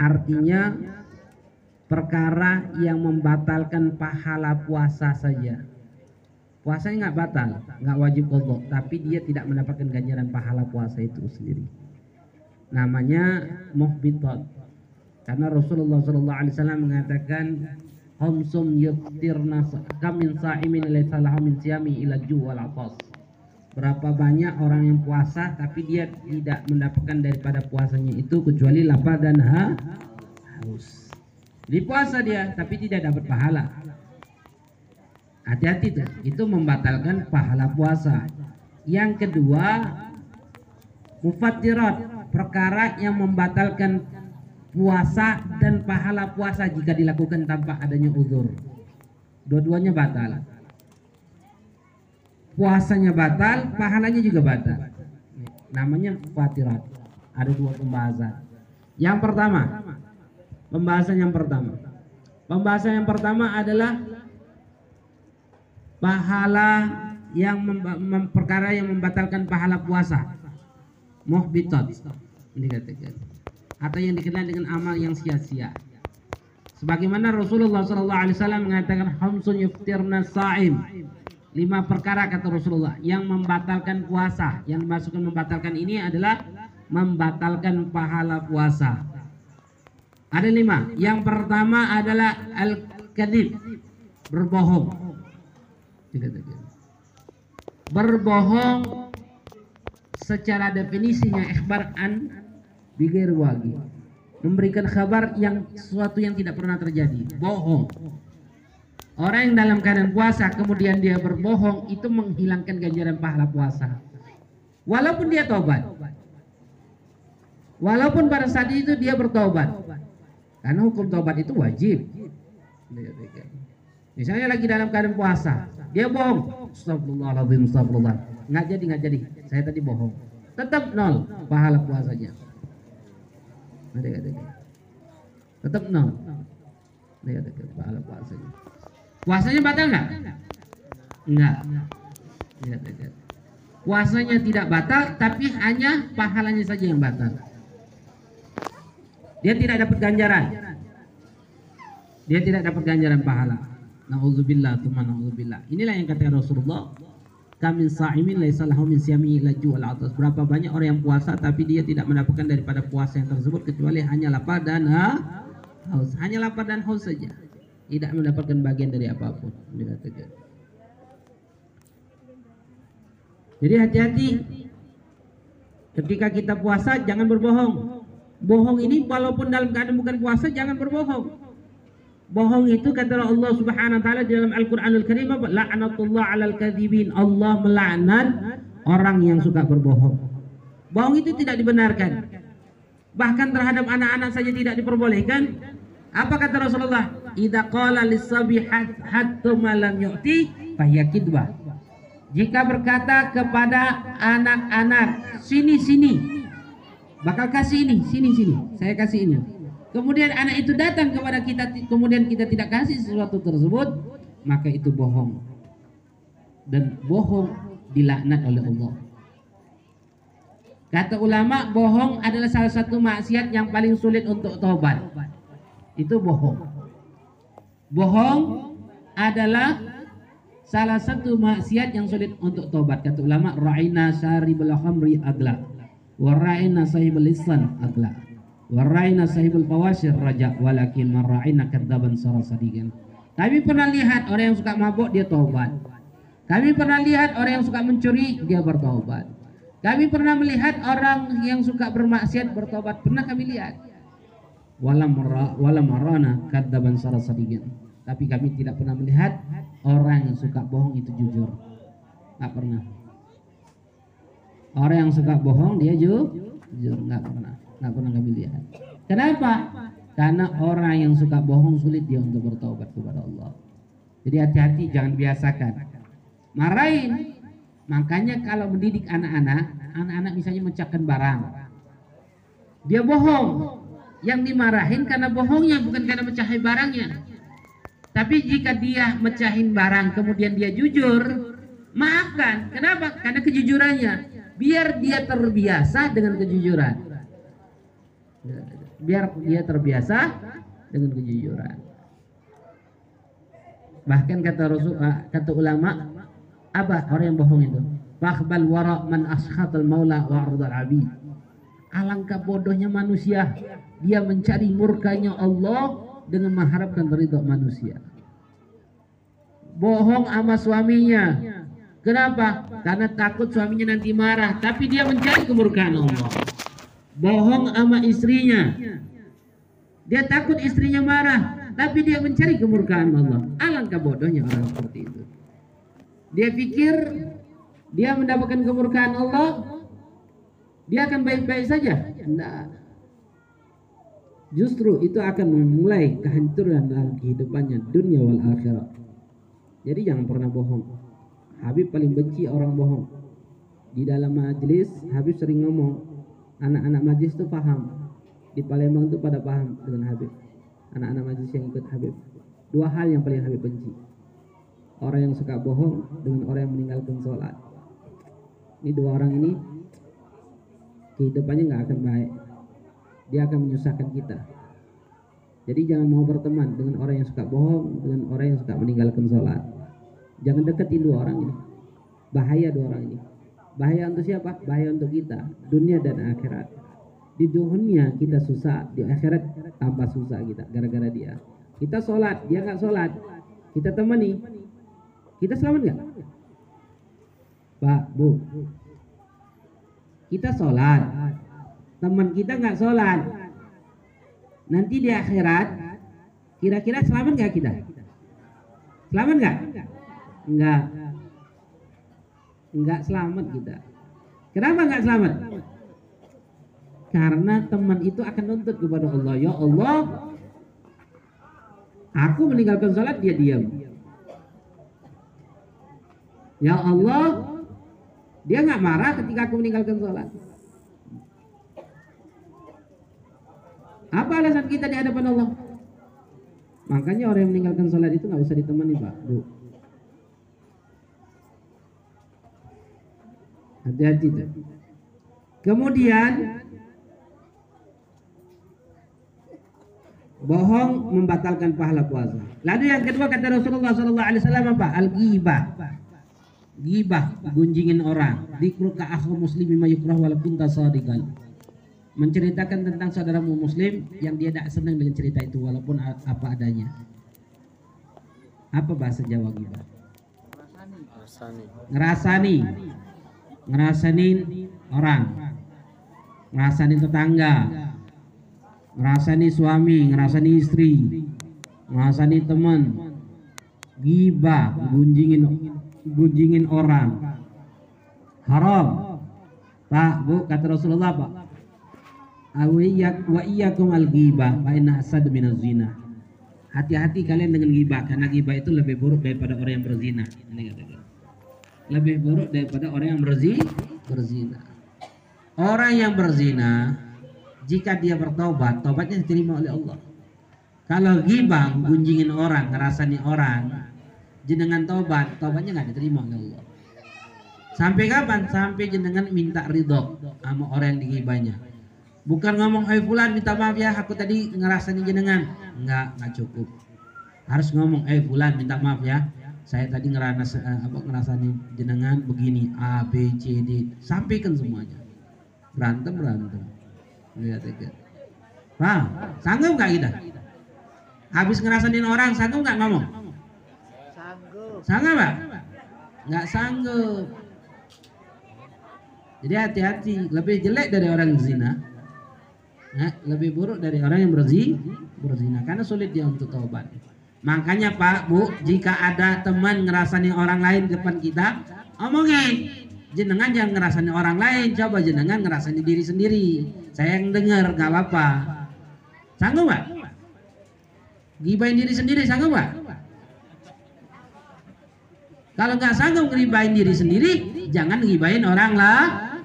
artinya perkara yang membatalkan pahala puasa saja. Puasanya nggak batal, nggak wajib kodok, tapi dia tidak mendapatkan ganjaran pahala puasa itu sendiri. Namanya muhbitat. Karena Rasulullah SAW mengatakan Homsum yuftirna kamin sa'imin laysa lahu min siyami ila ju atas. Berapa banyak orang yang puasa tapi dia tidak mendapatkan daripada puasanya itu kecuali lapar dan ha haus. Jadi puasa dia tapi tidak dapat pahala. Hati-hati tuh, itu membatalkan pahala puasa. Yang kedua, mufattirat, perkara yang membatalkan puasa dan pahala puasa jika dilakukan tanpa adanya uzur. Dua-duanya batal. Puasanya batal, pahalanya juga batal. Namanya fatirat. Ada dua pembahasan. Yang pertama, pembahasan yang pertama. Pembahasan yang pertama adalah pahala yang mem perkara yang membatalkan pahala puasa. Muhbitat. Dikatakan atau yang dikenal dengan amal yang sia-sia. Sebagaimana Rasulullah SAW mengatakan hamsun yuftirna sa'im. Lima perkara kata Rasulullah yang membatalkan puasa. Yang dimasukkan membatalkan ini adalah membatalkan pahala puasa. Ada lima. Yang pertama adalah al-kadib. Berbohong. Berbohong secara definisinya ikhbar an bigir wagi memberikan kabar yang sesuatu yang tidak pernah terjadi bohong orang yang dalam keadaan puasa kemudian dia berbohong itu menghilangkan ganjaran pahala puasa. Walaupun dia tobat walaupun pada saat itu dia bertobat karena hukum tobat itu wajib. Misalnya lagi dalam keadaan puasa dia bohong. Astagfirullahaladzim astagfirullah. Nggak jadi nggak jadi. Saya tadi bohong. Tetap nol pahala puasanya. Tetap nol. Adik-adik pahala puasanya. Puasanya batal nggak? Enggak. Adik-adik. Puasanya tidak batal, tapi hanya pahalanya saja yang batal. Dia tidak dapat ganjaran. Dia tidak dapat ganjaran pahala. Nauzubillah, teman nauzubillah. Inilah yang kata Rasulullah kamin sa'imin laisa lahu min siyami atas. Berapa banyak orang yang puasa tapi dia tidak mendapatkan daripada puasa yang tersebut kecuali hanya lapar dan haus. Hanya lapar dan haus saja. Tidak mendapatkan bagian dari apa pun. Jadi hati-hati ketika kita puasa jangan berbohong. Bohong ini walaupun dalam keadaan bukan puasa jangan berbohong. Bohong itu kata Allah Subhanahu wa taala dalam Al-Qur'anul Karim? La'natullah 'alal kadzibin. Allah melaknat orang yang suka berbohong. Bohong itu tidak dibenarkan. Bahkan terhadap anak-anak saja tidak diperbolehkan. Apa kata Rasulullah? Idza qala lis-sabi hatta ma lam yu'ti fahyakidbah. Jika berkata kepada anak-anak, sini sini, bakal kasih ini, sini sini, saya kasih ini. Kemudian anak itu datang kepada kita kemudian kita tidak kasih sesuatu tersebut maka itu bohong. Dan bohong dilaknat oleh Allah. Kata ulama bohong adalah salah satu maksiat yang paling sulit untuk tobat itu bohong bohong adalah salah satu maksiat yang sulit untuk tobat kata ulama ra'ina syaribul khamri agla wa ra'ina sahibul lisan agla Waraina sahibul fawasir raja walakin maraina kadzaban sarasadigan. Kami pernah lihat orang yang suka mabuk dia taubat. Kami pernah lihat orang yang suka mencuri dia bertobat. Kami pernah melihat orang yang suka bermaksiat bertobat. Pernah kami lihat. Walam walam marana kadzaban. Tapi kami tidak pernah melihat orang yang suka bohong itu jujur. Tak pernah. Orang yang suka bohong dia jujur, nggak pernah nggak pernah kami lihat. Kenapa? Karena orang yang suka bohong sulit dia untuk bertobat kepada Allah. Jadi hati-hati jangan biasakan. Marahin. Makanya kalau mendidik anak-anak, anak-anak misalnya mencakkan barang. Dia bohong. Yang dimarahin karena bohongnya bukan karena mecahin barangnya. Tapi jika dia mecahin barang kemudian dia jujur, maafkan. Kenapa? Karena kejujurannya. Biar dia terbiasa dengan kejujuran. biar dia terbiasa dengan kejujuran. Bahkan kata Rasul, ah, kata ulama, apa orang yang bohong itu? Fakhbal wara man maula wa abid. Alangkah bodohnya manusia. Dia mencari murkanya Allah dengan mengharapkan ridho manusia. Bohong sama suaminya. Kenapa? Karena takut suaminya nanti marah. Tapi dia mencari kemurkaan Allah. Bohong sama istrinya. Dia takut istrinya marah. Tapi dia mencari kemurkaan Allah. Alangkah bodohnya orang seperti itu. Dia pikir dia mendapatkan kemurkaan Allah dia akan baik-baik saja. Nah, justru itu akan memulai kehancuran dalam kehidupannya dunia wal akhirat. Jadi jangan pernah bohong. Habib paling benci orang bohong. Di dalam majelis Habib sering ngomong, anak-anak majelis itu paham. Di Palembang itu pada paham dengan Habib. Anak-anak majelis yang ikut Habib. Dua hal yang paling Habib benci. Orang yang suka bohong dengan orang yang meninggalkan sholat. Ini dua orang ini kehidupannya nggak akan baik. Dia akan menyusahkan kita. Jadi jangan mau berteman dengan orang yang suka bohong dengan orang yang suka meninggalkan sholat. Jangan deketin dua orang ini. Bahaya dua orang ini. Bahaya untuk siapa? Bahaya untuk kita dunia dan akhirat. Di dunia kita susah di akhirat tambah susah kita gara-gara dia. Kita sholat dia nggak sholat. Kita temani. Kita selamat nggak? Pak bu kita sholat. Teman kita nggak sholat. Nanti di akhirat kira-kira selamat nggak kita? Selamat nggak? Nggak. Nggak selamat kita. Kenapa nggak selamat? Karena teman itu akan nuntut kepada Allah. Ya Allah aku meninggalkan sholat dia diam. Ya Allah dia nggak marah ketika aku meninggalkan sholat. Apa alasan kita di hadapan Allah? Makanya orang yang meninggalkan sholat itu nggak usah ditemani pak, bu. Hati-hati tuh. Kemudian bohong membatalkan pahala puasa. Lalu yang kedua kata Rasulullah SAW apa? Al-ghibah gibah gunjingin orang. Dikru ka akhu muslimi mayukrah walaupun tasadiqan menceritakan tentang saudaramu muslim yang dia tidak senang dengan cerita itu walaupun apa adanya. Apa bahasa Jawa gibah ngerasani. Ngerasanin orang. Ngerasanin tetangga. Ngerasani suami ngerasani istri. Ngerasani teman. Gibah gunjingin gunjingin orang. Haram. Pak Bu kata Rasulullah Pak. Wa iyyakum al ghibah fa inna asad min zina. Hati-hati kalian dengan ghibah karena ghibah itu lebih buruk daripada orang yang berzina. Lebih buruk daripada orang yang berzi berzina. Orang yang berzina jika dia bertobat tobatnya diterima oleh Allah. Kalau ghibah gunjingin orang ngerasani orang jenengan tobat, tobatnya nggak diterima oleh Allah. Sampai kapan? Sampai jenengan minta ridho sama orang yang digibahnya. Bukan ngomong, eh fulan minta maaf ya, aku tadi ngerasain jenengan. Enggak, nggak cukup. Harus ngomong, eh fulan minta maaf ya, saya tadi ngerasa eh, apa ngerasain jenengan begini A B C D sampaikan semuanya berantem berantem lihat ya Paham? Sanggup nggak kita? Habis ngerasain orang, sanggup nggak ngomong? Sanggup pak? Nggak sanggup. Jadi hati-hati, lebih jelek dari orang zina, ya, lebih buruk dari orang yang berzi, berzina, karena sulit dia untuk taubat. Makanya Pak Bu, jika ada teman ngerasani orang lain depan kita, omongin, jenengan jangan ngerasani orang lain, coba jenengan ngerasani diri sendiri. Saya yang dengar, nggak apa-apa. Sanggup Pak? Gibain diri sendiri, sanggup Pak? Kalau nggak sanggup ngeribain diri sendiri, jangan ngeribain orang lah.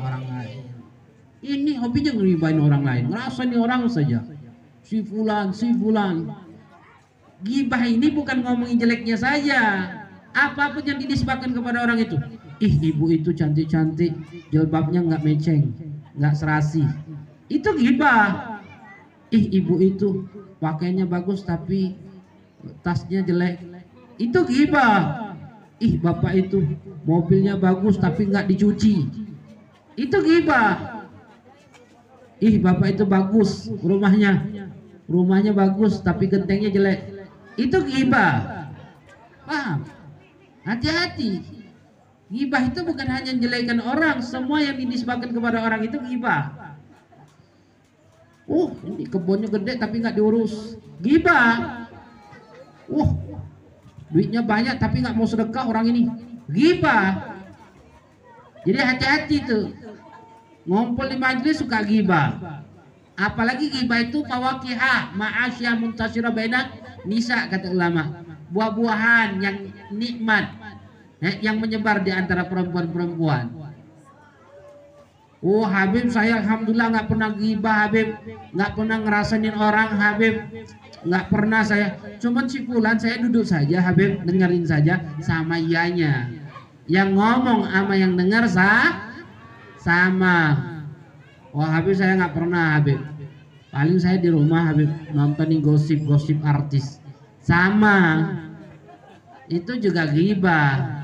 Orang lain. Ini hobinya ngeribain orang lain. Ngerasa nih orang saja. Si fulan, si fulan. Gibah ini bukan ngomongin jeleknya saja. Apa pun yang dinisbahkan kepada orang itu. Ih, ibu itu cantik-cantik, jilbabnya nggak meceng, nggak serasi. Itu gibah. ih ibu itu pakainya bagus tapi tasnya jelek itu gibah ih bapak itu mobilnya bagus tapi nggak dicuci. Itu gibah. Ih bapak itu bagus rumahnya. Rumahnya bagus tapi gentengnya jelek. Itu gibah. Paham? Hati-hati. Gibah itu bukan hanya menjelekan orang semua yang dinisbahkan kepada orang itu gibah. Oh, ini kebunnya gede tapi nggak diurus. Gibah. Wah, duitnya banyak tapi nggak mau sedekah orang ini. Gibah. Jadi hati-hati tuh. Ngumpul di majelis suka gibah. Apalagi gibah itu fawakiha ma'asya muntasira baina nisa kata ulama. Buah-buahan yang nikmat yang menyebar di antara perempuan-perempuan. Oh Habib saya alhamdulillah nggak pernah gibah Habib nggak pernah ngerasain orang Habib nggak pernah saya cuman si Fulan saya duduk saja Habib dengerin saja sama ianya. Yang ngomong sama yang dengar sah sama. Oh Habib saya nggak pernah Habib. Paling saya di rumah Habib nontonin gosip-gosip artis. Sama. Itu juga gibah.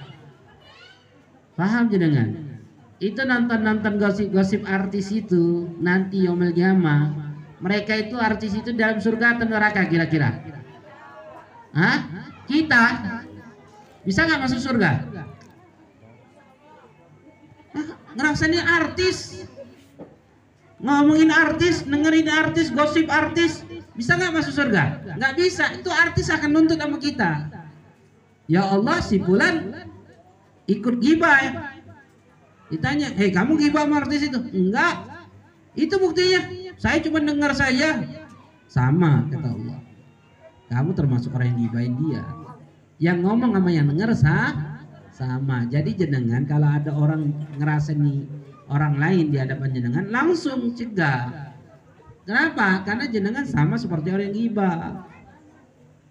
Paham jenengan? Itu nonton-nonton gosip-gosip artis itu nanti Yomel Jama mereka itu artis itu dalam surga atau neraka kira-kira? Hah? kita? Bisa nggak masuk surga? Ngerasain artis. Ngomongin artis dengerin artis gosip artis. Bisa nggak masuk surga? Nggak bisa. Itu artis akan nuntut sama kita. Ya Allah si bulan ikut gibah ya. Ditanya, hei kamu gibah sama artis itu? Enggak. Itu buktinya. Saya cuma dengar saja. Sama kata Allah. Kamu termasuk orang yang gibahin dia. Yang ngomong sama yang dengar sah, sama. Jadi jenengan kalau ada orang ngerasa nih orang lain di hadapan jenengan langsung cegah. Kenapa? Karena jenengan sama seperti orang yang gibah.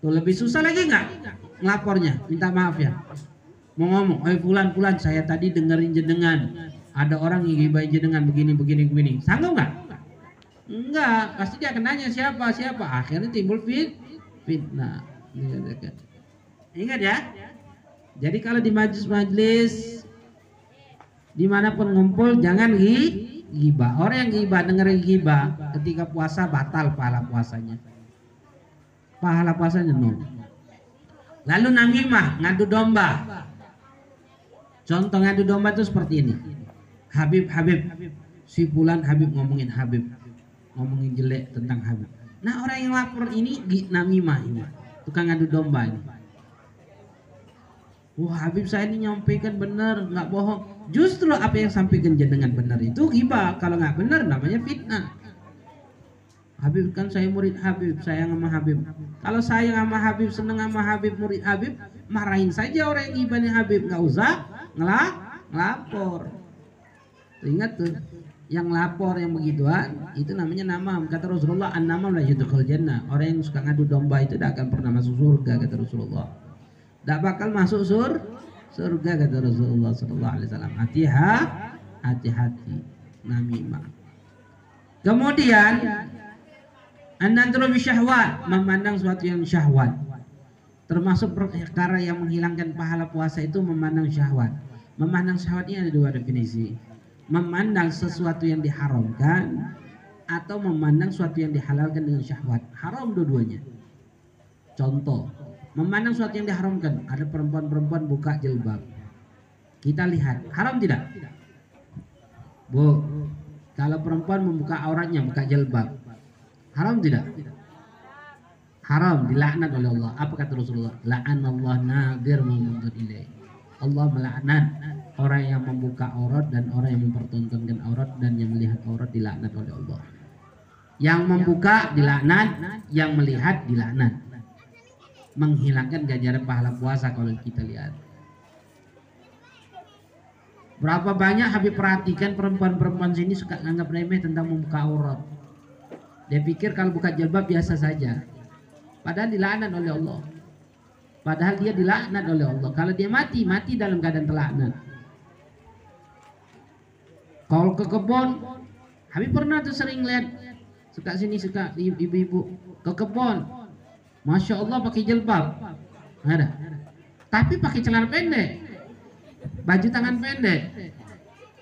Tuh lebih susah lagi nggak ngelapornya? Minta maaf ya mau ngomong, eh pulan pulan saya tadi dengerin jenengan, ada orang yang gibahin jenengan begini begini begini, sanggup nggak? Enggak, pasti dia akan nanya siapa siapa, akhirnya timbul fit fitnah. Ingat ya. Jadi kalau di majlis-majlis di mana pun ngumpul jangan gi gibah. Orang yang gibah dengerin gibah ketika puasa batal pahala puasanya. Pahala puasanya nol. Lalu namimah ngadu domba. Contoh ngadu domba itu seperti ini. Habib, Habib, si Fulan Habib ngomongin Habib, ngomongin jelek tentang Habib. Nah orang yang lapor ini namimah ini, tukang ngadu domba ini. Wah Habib saya ini nyampaikan benar, nggak bohong. Justru apa yang sampaikan jenengan benar itu ghibah. Kalau nggak benar namanya fitnah. Habib kan saya murid Habib, sayang sama Habib. Kalau sayang sama Habib, seneng sama Habib, murid Habib, marahin saja orang yang ibadahnya Habib, nggak usah ngelak ngelapor ingat tuh yang lapor yang begituan itu namanya nama kata Rasulullah an nama la yudkhul jannah. Orang yang suka ngadu domba itu tidak akan pernah masuk surga kata Rasulullah. Tidak bakal masuk sur surga kata Rasulullah sallallahu alaihi wasallam. Hati-hati hati-hati. Namimah. Kemudian an-nadru syahwat. Memandang sesuatu yang syahwat. Termasuk perkara yang menghilangkan pahala puasa itu memandang syahwat. Memandang syahwat ini ada dua definisi. Memandang sesuatu yang diharamkan atau memandang sesuatu yang dihalalkan dengan syahwat. Haram dua-duanya. Contoh, memandang sesuatu yang diharamkan. Ada perempuan-perempuan buka jilbab. Kita lihat, haram tidak? Bu, kalau perempuan membuka auratnya, buka jilbab. Haram tidak? Haram, dilaknat oleh Allah. Apa kata Rasulullah? Allah nadir. Allah melaknat orang yang membuka aurat dan orang yang mempertontonkan aurat dan yang melihat aurat dilaknat oleh Allah. Yang membuka dilaknat, yang melihat dilaknat. Menghilangkan ganjaran pahala puasa kalau kita lihat. Berapa banyak Habib perhatikan perempuan-perempuan sini suka nganggap remeh tentang membuka aurat. Dia pikir kalau buka jilbab biasa saja. Padahal dilaknat oleh Allah. Padahal dia dilaknat oleh Allah. Kalau dia mati, mati dalam keadaan terlaknat. Kalau ke kebun, Habib pernah tuh sering lihat suka sini suka ibu-ibu. Ke kebun masya Allah pakai jilbab. Ada. Tapi pakai celana pendek. Baju tangan pendek.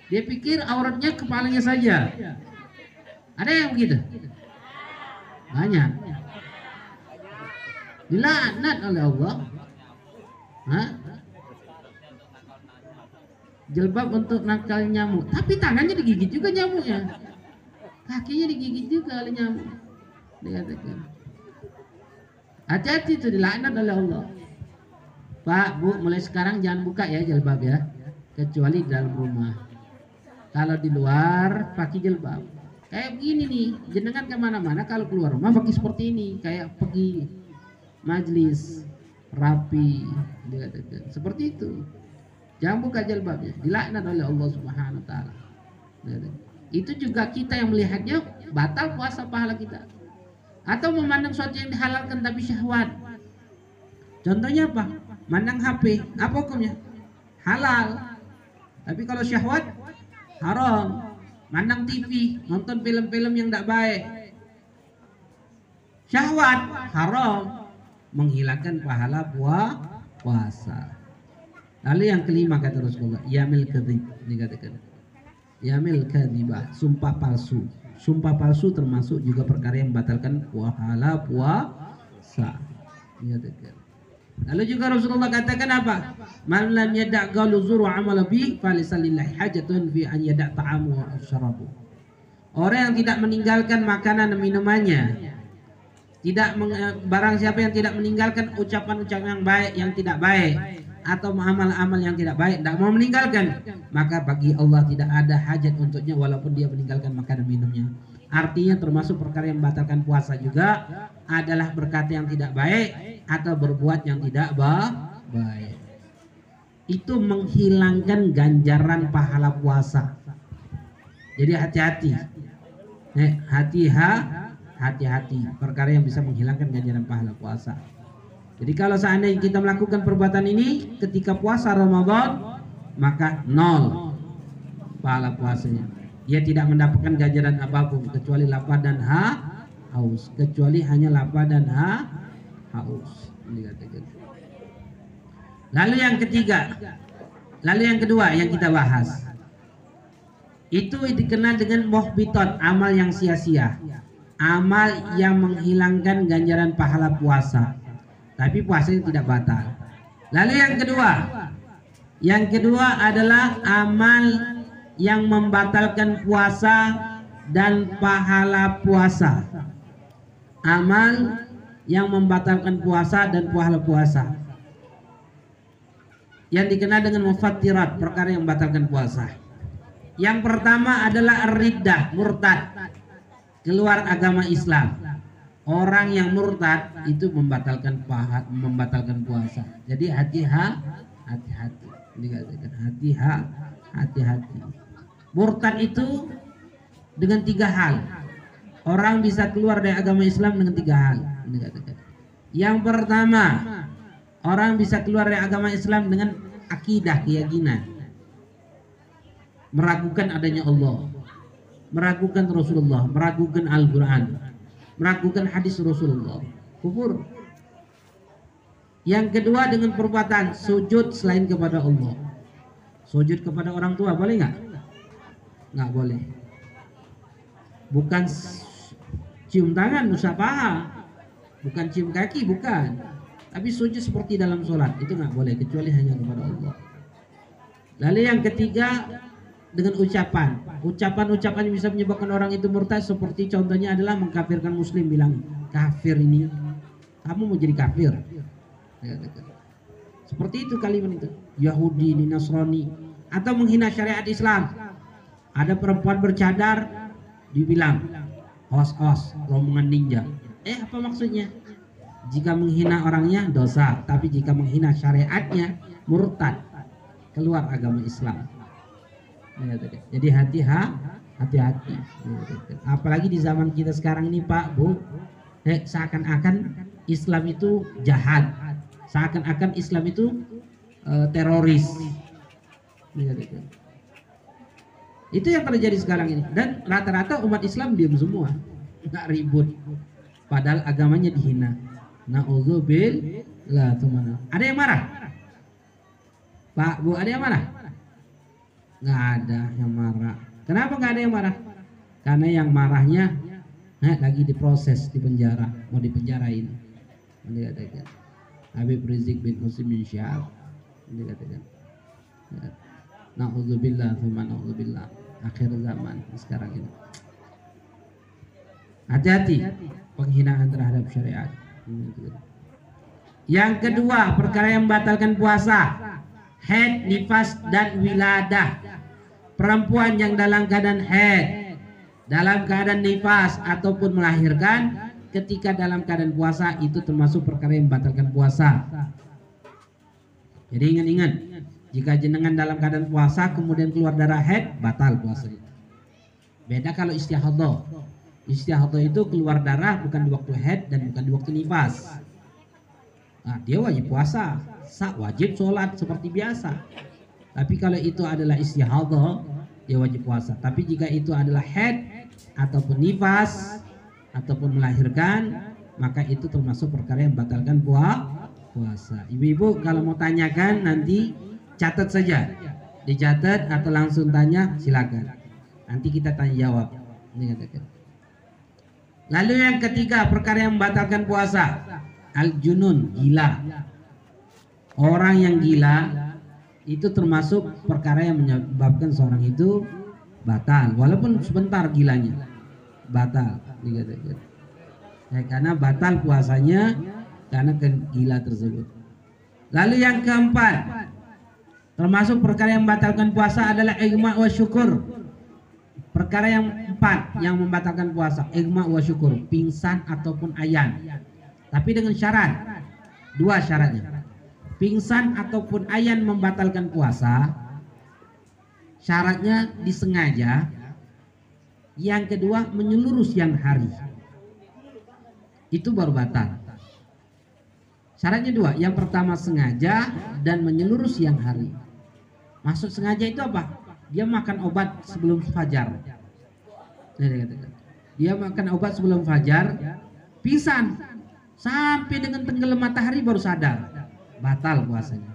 Dia pikir auratnya kepalanya saja. Ada yang begitu? Banyak. Dilaknat oleh Allah. Hah? Jilbab untuk nakal nyamuk. Tapi tangannya digigit juga nyamuknya. Kakinya digigit juga oleh nyamuk. Dikatakan hati-hati itu dilaknat oleh Allah. Pak Bu mulai sekarang jangan buka ya jilbab ya. Kecuali dalam rumah. Kalau di luar pakai jilbab. Kayak begini nih jenengan ke mana-mana kalau keluar rumah pakai seperti ini. Kayak pergi majlis rapi. Dikatakan seperti itu jangan buka jilbabnya dilaknat oleh Allah Subhanahu wa taala. Itu juga kita yang melihatnya batal puasa pahala kita. Atau memandang sesuatu yang dihalalkan tapi syahwat. Contohnya apa? Mandang HP apa hukumnya? Halal. Tapi kalau syahwat haram. Mandang TV nonton film-film yang tidak baik. Syahwat haram. Menghilangkan pahala puah, puasa. Lalu yang kelima kata Rasulullah, yamil kadzib dikatakan. Yamil kadzibah, sumpah palsu. Sumpah palsu termasuk juga perkara yang membatalkan pahala puasa. Dikatakan. Lalu juga Rasulullah katakan apa? Man lam yada' qalu zuru amala bi falisalillahi hajatun fi an yada' ta'amu wa syarabu. Orang yang tidak meninggalkan makanan dan minumannya tidak barang siapa yang tidak meninggalkan ucapan-ucapan yang baik yang tidak baik atau amal-amal yang tidak baik tidak mau meninggalkan maka bagi Allah tidak ada hajat untuknya walaupun dia meninggalkan makanan minumnya. Artinya termasuk perkara yang membatalkan puasa juga adalah berkata yang tidak baik atau berbuat yang tidak baik. Itu menghilangkan ganjaran pahala puasa. Jadi hati-hati. Hati-hati hati-hati. Perkara yang bisa menghilangkan ganjaran pahala puasa. Jadi kalau seandainya kita melakukan perbuatan ini ketika puasa Ramadan maka nol pahala puasanya. Dia tidak mendapatkan ganjaran apa pun kecuali lapar dan ha haus, kecuali hanya lapar dan ha haus. Lalu yang ketiga, lalu yang kedua yang kita bahas itu dikenal dengan mohbitot amal yang sia-sia amal yang menghilangkan ganjaran pahala puasa. Tapi puasanya tidak batal. Lalu yang kedua, yang kedua adalah amal yang membatalkan puasa dan pahala puasa. Amal yang membatalkan puasa dan pahala puasa. Yang dikenal dengan mufattirat, perkara yang membatalkan puasa. Yang pertama adalah riddah, murtad keluar agama Islam. Orang yang murtad itu membatalkan paha, membatalkan puasa. Jadi hati-hati, hati-hati. Dikatakan hati-hati, hati-hati. Murtad itu dengan tiga hal. Orang bisa keluar dari agama Islam dengan tiga hal. Yang pertama, orang bisa keluar dari agama Islam dengan akidah keyakinan. Meragukan adanya Allah meragukan Rasulullah, meragukan Al-Quran, meragukan hadis Rasulullah. Kufur. Yang kedua dengan perbuatan sujud selain kepada Allah. Sujud kepada orang tua boleh nggak? Nggak boleh. Bukan cium tangan, musafaha. Bukan cium kaki, bukan. Tapi sujud seperti dalam sholat itu nggak boleh kecuali hanya kepada Allah. Lalu yang ketiga dengan ucapan. Ucapan-ucapan yang bisa menyebabkan orang itu murtad seperti contohnya adalah mengkafirkan muslim bilang kafir ini. Kamu mau jadi kafir. Seperti itu kalimat itu. Yahudi, ini Nasrani atau menghina syariat Islam. Ada perempuan bercadar dibilang os-os rombongan ninja. Eh apa maksudnya? Jika menghina orangnya dosa, tapi jika menghina syariatnya murtad keluar agama Islam. Jadi hati hati-hati. Apalagi di zaman kita sekarang ini Pak Bu, eh, seakan-akan Islam itu jahat, seakan-akan Islam itu uh, teroris. Itu yang terjadi sekarang ini dan rata-rata umat Islam diam semua. nggak ribut. Padahal agamanya dihina. Nauzubillah teman. Ada yang marah? Pak, Bu, ada yang marah? Nggak ada yang marah. Kenapa nggak ada yang marah? Karena yang marahnya eh, lagi diproses di penjara, mau dipenjarain. Dikatakan. Habib Rizik bin Husim bin Syahab. Dikatakan. Ya. Na'udzubillah, thumma na'udzubillah. Akhir zaman sekarang ini. Hati-hati penghinaan terhadap syariat. Yang kedua, perkara yang membatalkan puasa, head, nifas dan wiladah. Perempuan yang dalam keadaan head, dalam keadaan nifas ataupun melahirkan ketika dalam keadaan puasa itu termasuk perkara yang membatalkan puasa. Jadi ingat-ingat, jika jenengan dalam keadaan puasa kemudian keluar darah head, batal puasanya. Beda kalau istihadah. Istihadah itu keluar darah bukan di waktu head dan bukan di waktu nifas. Nah, dia wajib puasa, sah wajib sholat seperti biasa. Tapi kalau itu adalah istihadah, dia wajib puasa. Tapi jika itu adalah head ataupun nifas ataupun melahirkan, maka itu termasuk perkara yang batalkan puasa. Ibu-ibu kalau mau tanyakan nanti catat saja. Dicatat atau langsung tanya silakan. Nanti kita tanya jawab. Lalu yang ketiga perkara yang membatalkan puasa Al-junun gila Orang yang gila Itu termasuk perkara yang menyebabkan seorang itu Batal. Walaupun sebentar gilanya. Batal ya, Karena batal puasanya Karena gila tersebut. Lalu yang keempat Termasuk perkara yang membatalkan puasa adalah Igma wa syukur. Perkara yang empat yang membatalkan puasa, igma wa syukur, pingsan ataupun ayan. Tapi dengan syarat, dua syaratnya. Pingsan ataupun ayan membatalkan puasa, syaratnya disengaja. Yang kedua menyeluruh siang hari. Itu baru batal. Syaratnya dua, yang pertama sengaja dan menyeluruh siang hari. Maksud sengaja itu apa? dia makan obat sebelum fajar. Dia makan obat sebelum fajar, pingsan sampai dengan tenggelam matahari baru sadar, batal puasanya.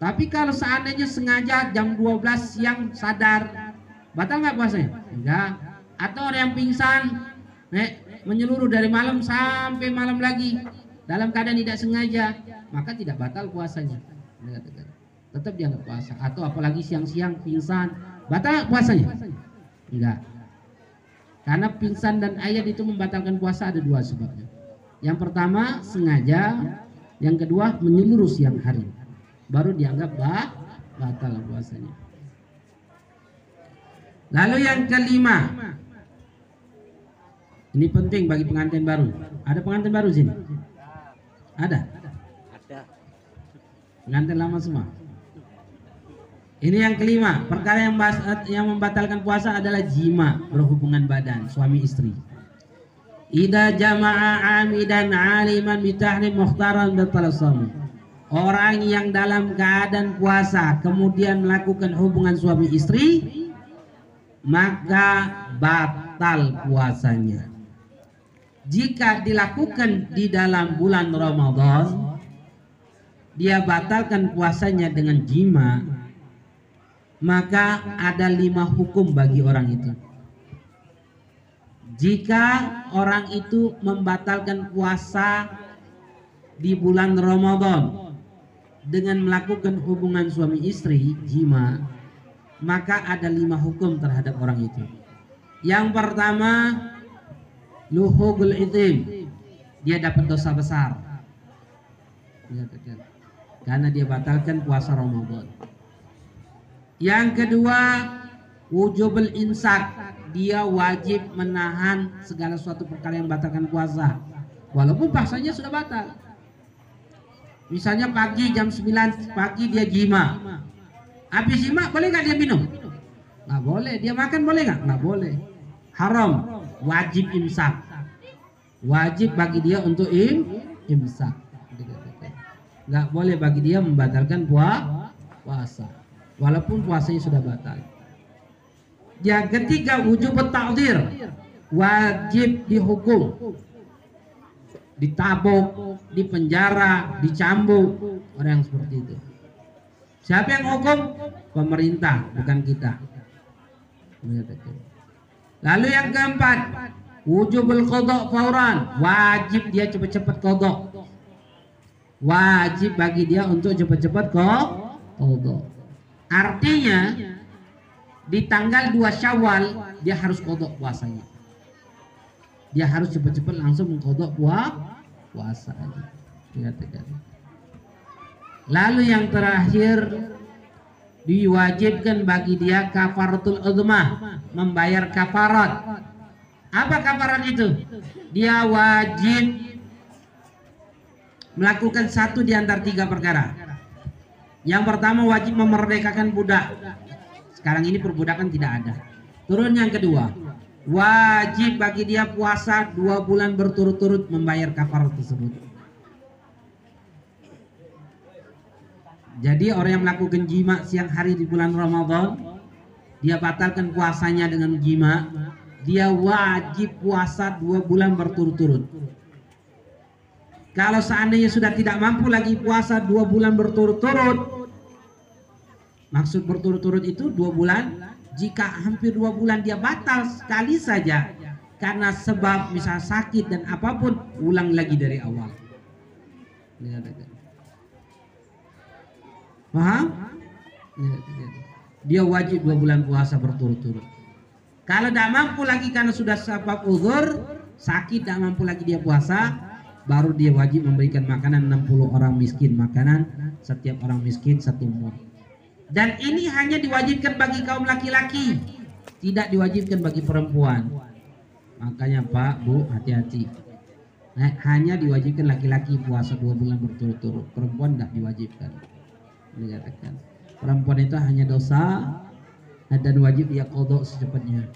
Tapi kalau seandainya sengaja jam 12 siang sadar, batal nggak puasanya? Enggak. Atau orang yang pingsan, nek, menyeluruh dari malam sampai malam lagi dalam keadaan tidak sengaja, maka tidak batal puasanya tetap dianggap puasa atau apalagi siang-siang pingsan batal puasanya enggak karena pingsan dan ayat itu membatalkan puasa ada dua sebabnya yang pertama sengaja yang kedua menyeluruh siang hari. Baru dianggap bah, batal puasanya. Lalu yang kelima. Ini penting bagi pengantin baru. Ada pengantin baru sini? Ada? Pengantin lama semua? Ini yang kelima, perkara yang yang membatalkan puasa adalah jima, berhubungan badan suami istri. Ida jama'a amidan aliman bitahrim mukhtaran batalasam. Orang yang dalam keadaan puasa kemudian melakukan hubungan suami istri maka batal puasanya. Jika dilakukan di dalam bulan Ramadan dia batalkan puasanya dengan jima maka ada lima hukum bagi orang itu. Jika orang itu membatalkan puasa di bulan Ramadan dengan melakukan hubungan suami istri jima, maka ada lima hukum terhadap orang itu. Yang pertama, luhugul itim, dia dapat dosa besar. Karena dia batalkan puasa Ramadan. Yang kedua, wujubul insak. Dia wajib menahan segala suatu perkara yang batalkan puasa. Walaupun puasanya sudah batal. Misalnya pagi jam 9 pagi dia jima. Habis jima boleh nggak dia minum? Nggak boleh. Dia makan boleh nggak? Nggak boleh. Haram. Wajib imsak. Wajib bagi dia untuk im imsak. Nggak boleh bagi dia membatalkan puasa walaupun puasanya sudah batal. Yang ketiga wujub ta'zir. wajib dihukum ditabuk, dipenjara, dicambuk orang yang seperti itu. Siapa yang hukum? Pemerintah, bukan kita. Lalu yang keempat, wujubul kodok fauran, wajib dia cepat-cepat kodok. Wajib bagi dia untuk cepat-cepat kodok. Artinya di tanggal 2 Syawal dia harus kodok puasanya. Dia harus cepat-cepat langsung mengkodok puasa aja. Lalu yang terakhir diwajibkan bagi dia kafaratul udmah membayar kafarat. Apa kafarat itu? Dia wajib melakukan satu di antara tiga perkara. Yang pertama wajib memerdekakan budak sekarang ini perbudakan tidak ada. Turun yang kedua. Wajib bagi dia puasa dua bulan berturut-turut membayar kafarat tersebut. Jadi orang yang melakukan jima siang hari di bulan Ramadan, dia batalkan puasanya dengan jima, dia wajib puasa dua bulan berturut-turut. Kalau seandainya sudah tidak mampu lagi puasa dua bulan berturut-turut, maksud berturut-turut itu dua bulan, jika hampir dua bulan dia batal sekali saja, karena sebab misal sakit dan apa pun, ulang lagi dari awal. Paham? Dia wajib dua bulan puasa berturut-turut. Kalau tidak mampu lagi karena sudah sebab uzur, sakit tidak mampu lagi dia puasa, baru dia wajib memberikan makanan 60 orang miskin makanan setiap orang miskin satu umur. Dan ini hanya diwajibkan bagi kaum laki-laki, tidak diwajibkan bagi perempuan. Makanya Pak, Bu, hati-hati. Nah, hanya diwajibkan laki-laki puasa dua bulan berturut-turut, perempuan tidak diwajibkan. Dikatakan perempuan itu hanya dosa dan wajib dia kodok secepatnya.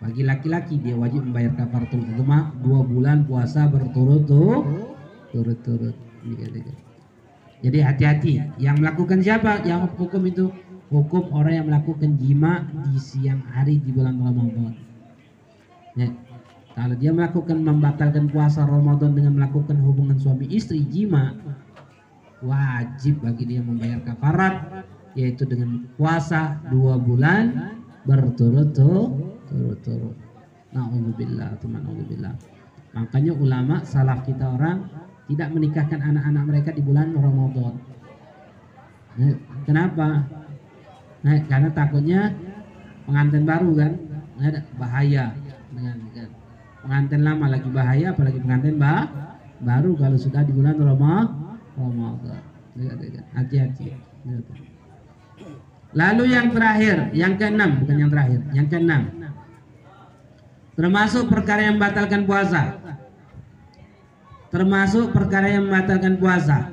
Bagi laki-laki dia wajib membayar kafaratul rumah dua bulan puasa berturut-turut. Turut-turut jadi hati-hati yang melakukan siapa yang hukum itu hukum orang yang melakukan jima di siang hari di bulan Ramadan ya. kalau dia melakukan membatalkan puasa Ramadan dengan melakukan hubungan suami istri jima wajib bagi dia membayar kafarat yaitu dengan puasa dua bulan berturut-turut. Nauzubillah. Makanya ulama salaf kita orang tidak menikahkan anak-anak mereka di bulan Ramadan. Nah, kenapa? Nah, karena takutnya pengantin baru kan, nah, bahaya dengan pengantin lama lagi bahaya, apalagi pengantin bah, baru kalau sudah di bulan Ramadan. Hati-hati. Lalu yang terakhir, yang keenam, bukan yang terakhir, yang keenam. Termasuk perkara yang membatalkan puasa. Termasuk perkara yang membatalkan puasa.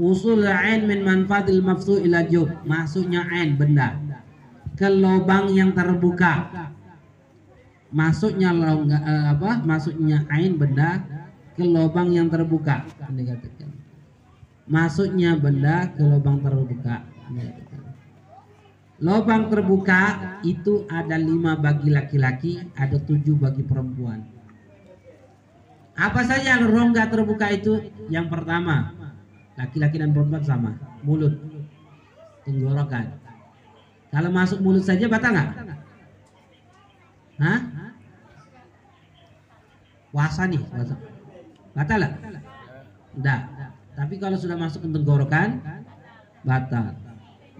Usul ain min manfaatil mafsu ila jub. Masuknya ain benda ke lubang yang terbuka. Masuknya eh, apa? Masuknya ain benda ke lubang yang terbuka. Masuknya benda ke lubang terbuka. Lubang terbuka itu ada lima bagi laki-laki, ada tujuh bagi perempuan. Apa saja rongga terbuka itu? Yang pertama, laki-laki dan perempuan sama, mulut, tenggorokan. Kalau masuk mulut saja batal nggak? Hah? Puasa nih, puasa. Batal nggak? Enggak. Tapi kalau sudah masuk ke tenggorokan batal.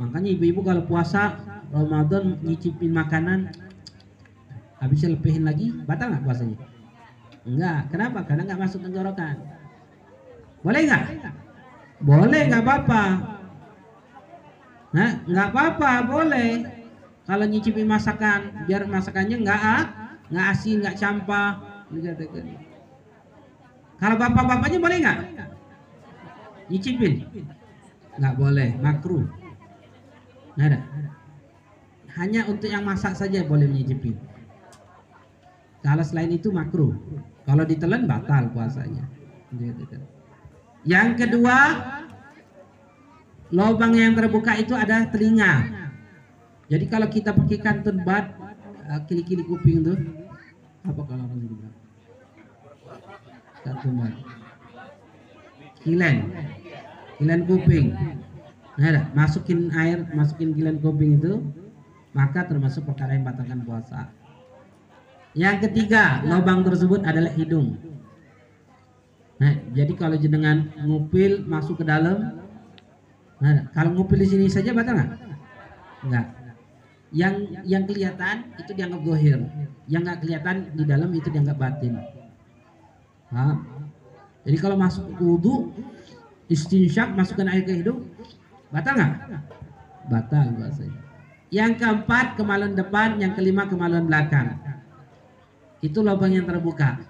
Makanya ibu-ibu kalau puasa Ramadan nyicipin makanan habisnya lepihin lagi batal nggak puasanya? Enggak. Kenapa? Karena nggak masuk tenggorokan. Boleh nggak? Boleh nggak apa-apa. Nah, nggak apa-apa, boleh. Kalau nyicipin masakan, biar masakannya nggak ah, nggak asin, nggak campah. Kalau bapak-bapaknya boleh nggak? nyicipin nggak boleh makruh nggak ada hanya untuk yang masak saja boleh menyicipin kalau selain itu makruh kalau ditelan batal puasanya yang kedua lubang yang terbuka itu ada telinga jadi kalau kita pakai kantun bat eh, kili-kili kuping tuh Apa kalau orang bilang? Ketumbar. Kilen. Kilen kuping. Nah, masukin air, masukin kilen kuping itu maka termasuk perkara yang batalkan puasa. Yang ketiga, lubang tersebut adalah hidung. Nah, jadi kalau jenengan ngupil masuk ke dalam, nah, kalau ngupil di sini saja batal nggak? Enggak. Yang yang kelihatan itu dianggap gohir, yang nggak kelihatan di dalam itu dianggap batin. Nah, jadi kalau masuk wudhu, istinsyak masukkan air ke hidung, batal nggak? Batal bahasanya. Yang keempat kemaluan depan, yang kelima kemaluan belakang. Itu lubang yang terbuka.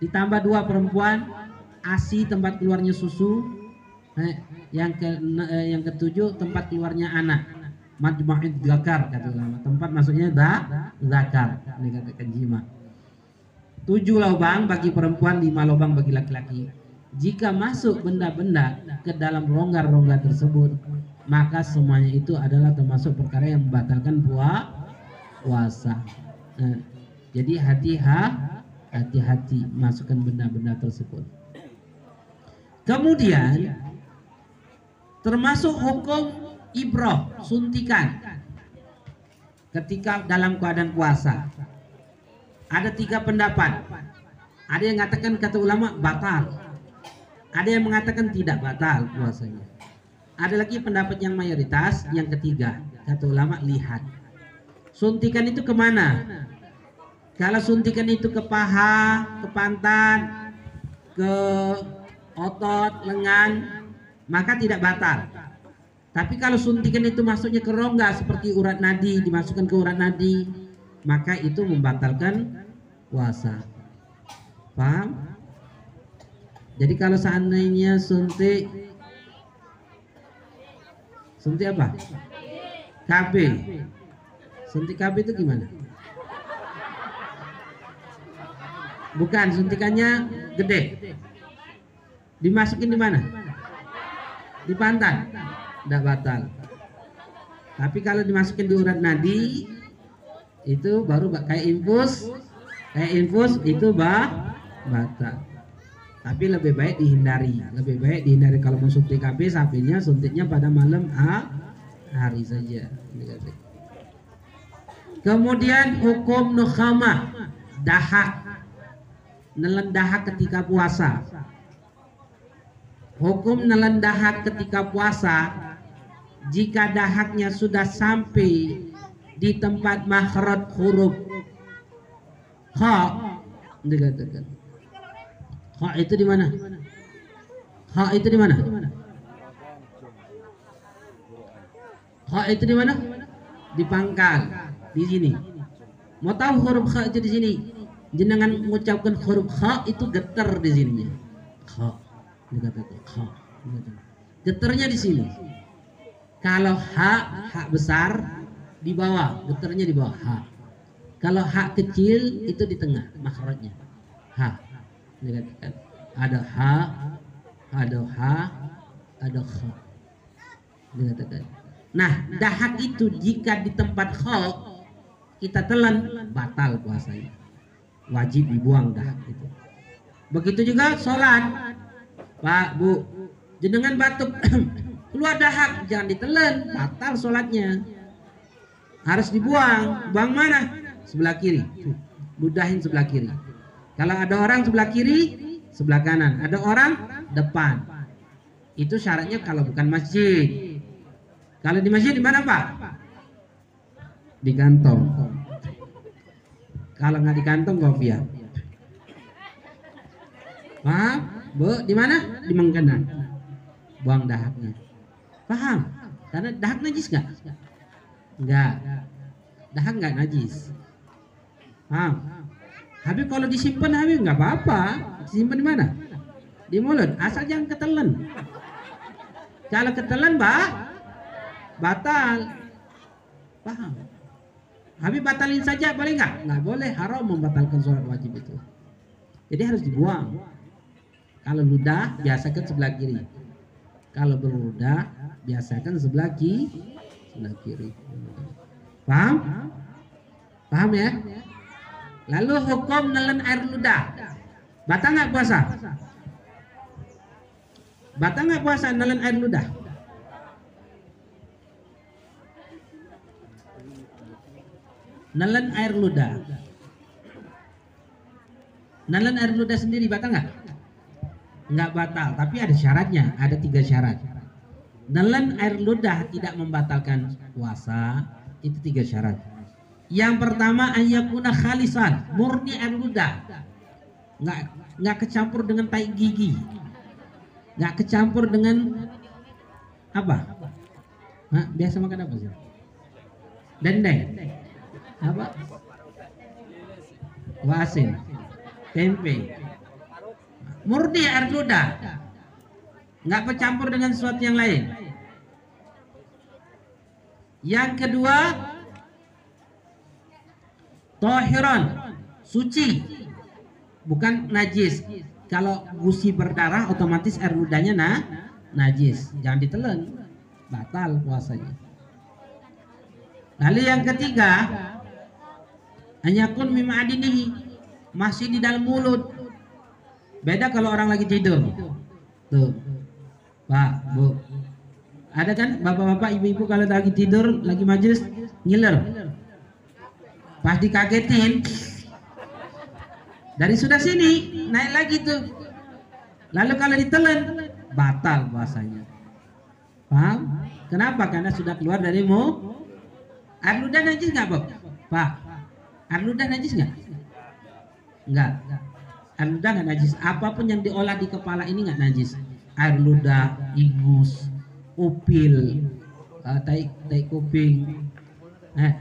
Ditambah dua perempuan, ASI tempat keluarnya susu. Eh, yang ke eh, yang ketujuh tempat keluarnya anak. Majmu'id zakar kata ulama. Tempat maksudnya da zakar. Ini katakan jima. Tujuh lubang bagi perempuan, lima lubang bagi laki-laki. Jika masuk benda-benda ke dalam rongga-rongga tersebut, maka semuanya itu adalah termasuk perkara yang membatalkan puasa. Nah, jadi hati-hati masukkan benda-benda tersebut. Kemudian termasuk hukum ibroh suntikan ketika dalam keadaan puasa. Ada tiga pendapat. Ada yang mengatakan kata ulama batal. Ada yang mengatakan tidak batal puasanya. Ada lagi pendapat yang mayoritas, yang ketiga kata ulama lihat. Suntikan itu ke mana? Kalau suntikan itu ke paha, ke pantat, ke otot, lengan, maka tidak batal. Tapi kalau suntikan itu masuknya ke rongga seperti urat nadi, dimasukkan ke urat nadi, maka itu membatalkan puasa. Paham? Jadi kalau seandainya suntik Suntik apa? KB. Suntik KB itu gimana? Bukan, suntikannya gede. Dimasukin di mana? Di pantat. Tidak batal. Tapi kalau dimasukin di urat nadi itu baru kayak infus, kayak infus itu bah batal. Tapi lebih baik dihindari. Lebih baik dihindari kalau mau suntik KB sapinya suntiknya pada malam A hari saja. Kemudian hukum nukhamah dahak dahak ketika puasa. Hukum dahak ketika puasa jika dahaknya sudah sampai di tempat makhraj huruf ha dikatakan ha itu di mana? Ha itu di mana? Ha itu di mana? Di pangkal di sini. Mau tahu huruf ha itu di sini jenengan mengucapkan huruf kha itu getar di sininya. Kha. Dikatakan kha. Getarnya di sini. Kalau ha, ha besar di bawah, getarnya di bawah ha. Kalau ha kecil itu di tengah makhrajnya. Ha. Dikatakan ada ha, ada ha, ada kha. Dikatakan. Nah, dahak itu jika di tempat kha kita telan batal puasanya wajib dibuang dah itu. Begitu juga sholat, Pak Bu, jenengan batuk keluar dahak jangan ditelan, batal sholatnya. Harus dibuang, buang mana? Sebelah kiri, ludahin sebelah kiri. Kalau ada orang sebelah kiri, sebelah kanan. Ada orang depan. Itu syaratnya kalau bukan masjid. Kalau di masjid di mana Pak? Di kantong. Kalau nggak di kantong kopiah. Paham? Bu, di mana? Di mengkena. Buang dahaknya. Paham? Karena dahak najis nggak? Nggak. Dahak nggak najis. Paham? Habis kalau disimpan habis nggak apa-apa. Disimpan di mana? Di mulut. Asal jangan ketelan. Kalau ketelan, bah, batal. Paham? Habis batalin saja boleh nggak? Nggak boleh, haram membatalkan sholat wajib itu. Jadi harus dibuang. Kalau ludah, biasakan sebelah kiri. Kalau berludah, biasakan sebelah kiri. Sebelah kiri. Paham? Paham ya? Lalu hukum nelen air ludah. Batal nggak puasa? Batal nggak puasa nelen air ludah? Nelen air ludah. Nelen air ludah sendiri batal nggak? Nggak batal, tapi ada syaratnya. Ada tiga syarat. Nelen air ludah tidak membatalkan puasa. Itu tiga syarat. Yang pertama ayakuna khalisan, murni air ludah. Nggak nggak kecampur dengan tai gigi. Nggak kecampur dengan apa? Hah, biasa makan apa sih? Dendeng. Apa? Wasin. Tempe. Murni air ludah. Nggak bercampur dengan sesuatu yang lain. Yang kedua, tohiron, suci, bukan najis. Kalau gusi berdarah, otomatis air ludahnya nah, najis. Jangan ditelan, batal puasanya. Lalu yang ketiga, hanya kun mimadinihi, masih di dalam mulut. Beda kalau orang lagi tidur. Tuh, Pak, Bu, ada kan bapak-bapak, ibu-ibu kalau lagi tidur, lagi majelis, ngiler. Pas dikagetin, dari sudah sini naik lagi tuh. Lalu kalau ditelan, batal puasanya. Paham? Kenapa? Karena sudah keluar dari mu. Air ludah najis nggak, Bob? Pak, air ludah najis nggak? Nggak. Air ludah nggak najis. Apa pun yang diolah di kepala ini nggak najis. Air ludah, ingus, upil, uh, tai tai kuping, eh,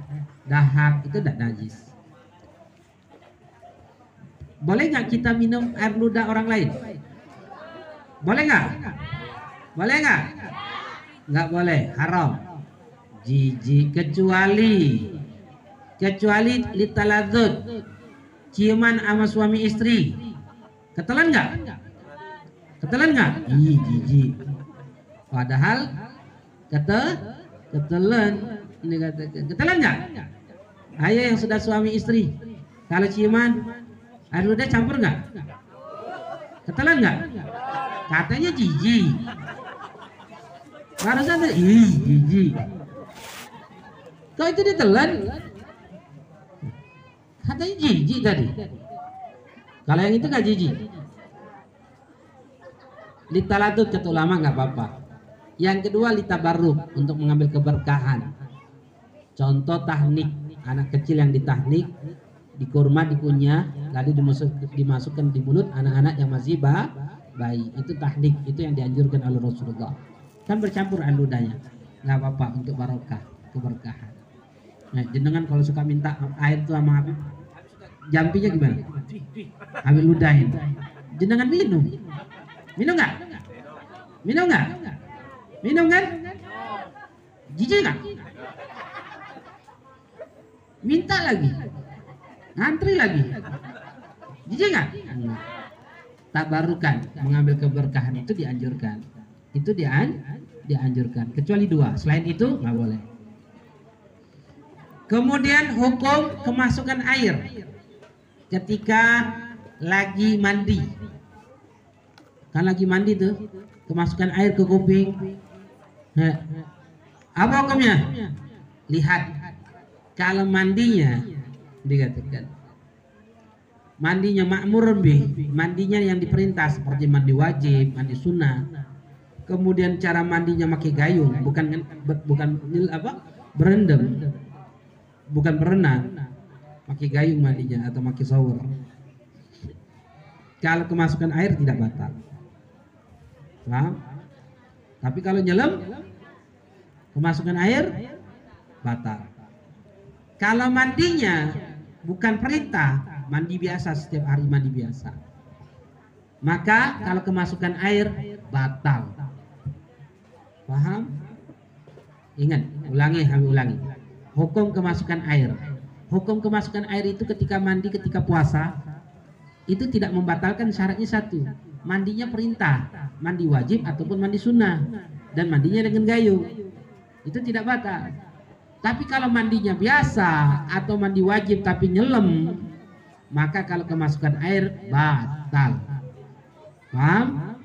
dahak itu tidak najis. Boleh nggak kita minum air ludah orang lain? Boleh nggak? Boleh nggak? Nggak boleh, haram. Jijik kecuali kecuali litaladzut ciuman sama suami istri. Ketelan nggak? Ketelan nggak? Jijik. Padahal kata ketelan ini kata ketelan nggak? Ayo yang sudah suami istri, kalau ciuman air ludah campur nggak? Ketelan nggak? Katanya jijik. Barusan tuh, ih jijik. Kau itu ditelan? Katanya jijik tadi. Kalau yang itu nggak jijik. Litalatut kata ulama nggak apa-apa. Yang kedua litabaruk untuk mengambil keberkahan. Contoh tahnik anak kecil yang ditahnik dikurma dikunyah lalu dimasuk, dimasukkan di mulut anak-anak yang masih ba, bayi itu tahnik itu yang dianjurkan oleh Rasulullah kan bercampur aludanya nggak apa-apa untuk barokah keberkahan nah jenengan kalau suka minta air tuh sama Habib jampinya gimana? Habib ludahin. Jenengan minum. Minum nggak? Minum nggak? Minum kan? Jijik nggak? Minta lagi. Ngantri lagi. Jijik nggak? Tak barukan mengambil keberkahan itu dianjurkan. Itu dian dianjurkan. Kecuali dua. Selain itu nggak boleh. Kemudian hukum kemasukan air ketika lagi mandi. Kan lagi mandi tuh kemasukan air ke kuping. Apa hukumnya? Lihat. Kalau mandinya dikatakan mandinya makmur lebih mandinya yang diperintah seperti mandi wajib mandi sunnah. Kemudian cara mandinya pakai gayung bukan bukan apa? Berendam. Bukan berenang pakai gayung mandinya atau pakai shower kalau kemasukan air tidak batal paham tapi kalau nyelam kemasukan air batal kalau mandinya bukan perintah, mandi biasa setiap hari mandi biasa. Maka kalau kemasukan air batal. Paham? Ingat, ulangi, kami ulangi. Hukum kemasukan air. Hukum kemasukan air itu ketika mandi, ketika puasa, itu tidak membatalkan syaratnya satu. Mandinya perintah, mandi wajib ataupun mandi sunnah. Dan mandinya dengan gayung. Itu tidak batal. Tapi kalau mandinya biasa atau mandi wajib tapi nyelam, maka kalau kemasukan air batal. Paham?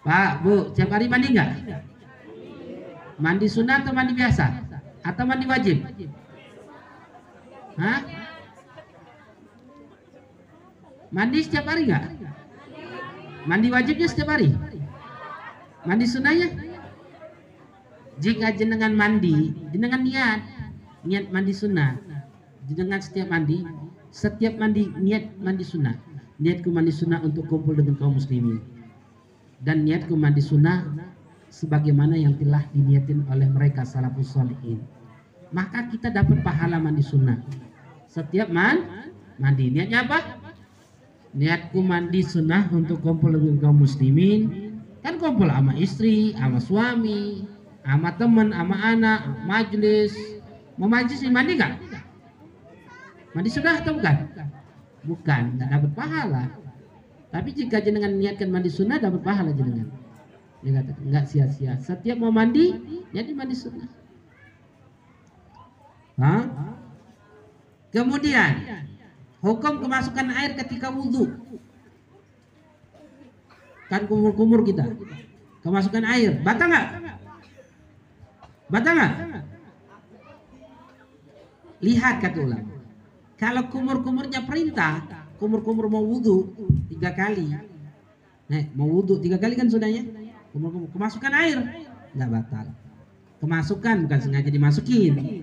Pak, Bu, tiap hari mandi nggak? Mandi sunnah atau mandi biasa? Atau mandi wajib? Hah? Mandi setiap hari nggak? Mandi wajibnya setiap hari? Mandi sunnahnya? Jika jenengan mandi, jenengan niat, niat mandi sunnah. Jenengan setiap mandi, setiap mandi niat mandi sunnah. Niatku mandi sunnah untuk kumpul dengan kaum muslimin dan niatku mandi sunnah sebagaimana yang telah diniatin oleh mereka salafus solihin maka kita dapat pahala mandi sunnah setiap man mandi niatnya apa niatku mandi sunnah untuk kumpul dengan kaum muslimin kan kumpul sama istri sama suami sama teman sama anak majelis mau majlis mandi nggak mandi sunnah atau bukan bukan nggak dapat pahala tapi jika jenengan niatkan mandi sunnah dapat pahala jenengan. Enggak sia-sia. Setiap mau mandi, jadi mandi sunnah. Hah? Kemudian hukum kemasukan air ketika wudhu. Kan kumur-kumur kita. Kemasukan air, batal nggak? Batal nggak? Lihat kata ulama. Kalau kumur-kumurnya perintah, kumur-kumur mau wudhu tiga kali nah mau wudhu tiga kali kan sudahnya kumur-kumur kemasukan air nggak batal kemasukan bukan sengaja dimasukin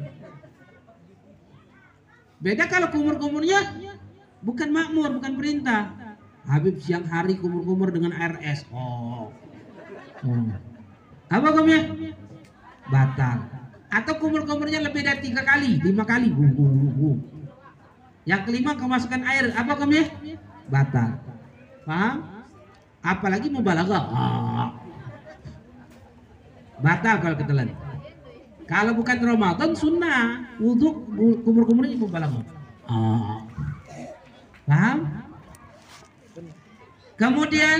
beda kalau kumur-kumurnya bukan makmur bukan perintah Habib siang hari kumur-kumur dengan es oh, oh. apa hukumnya batal atau kumur-kumurnya lebih dari tiga kali lima kali uh, uh, uh, yang kelima kemasukan air apa kami? Batal. Paham? Apalagi mau balaga. Ah. Batal kalau ketelan. Kalau bukan Ramadan sunnah wudhu kumur-kumurnya mau balaga. Ah. Paham? Kemudian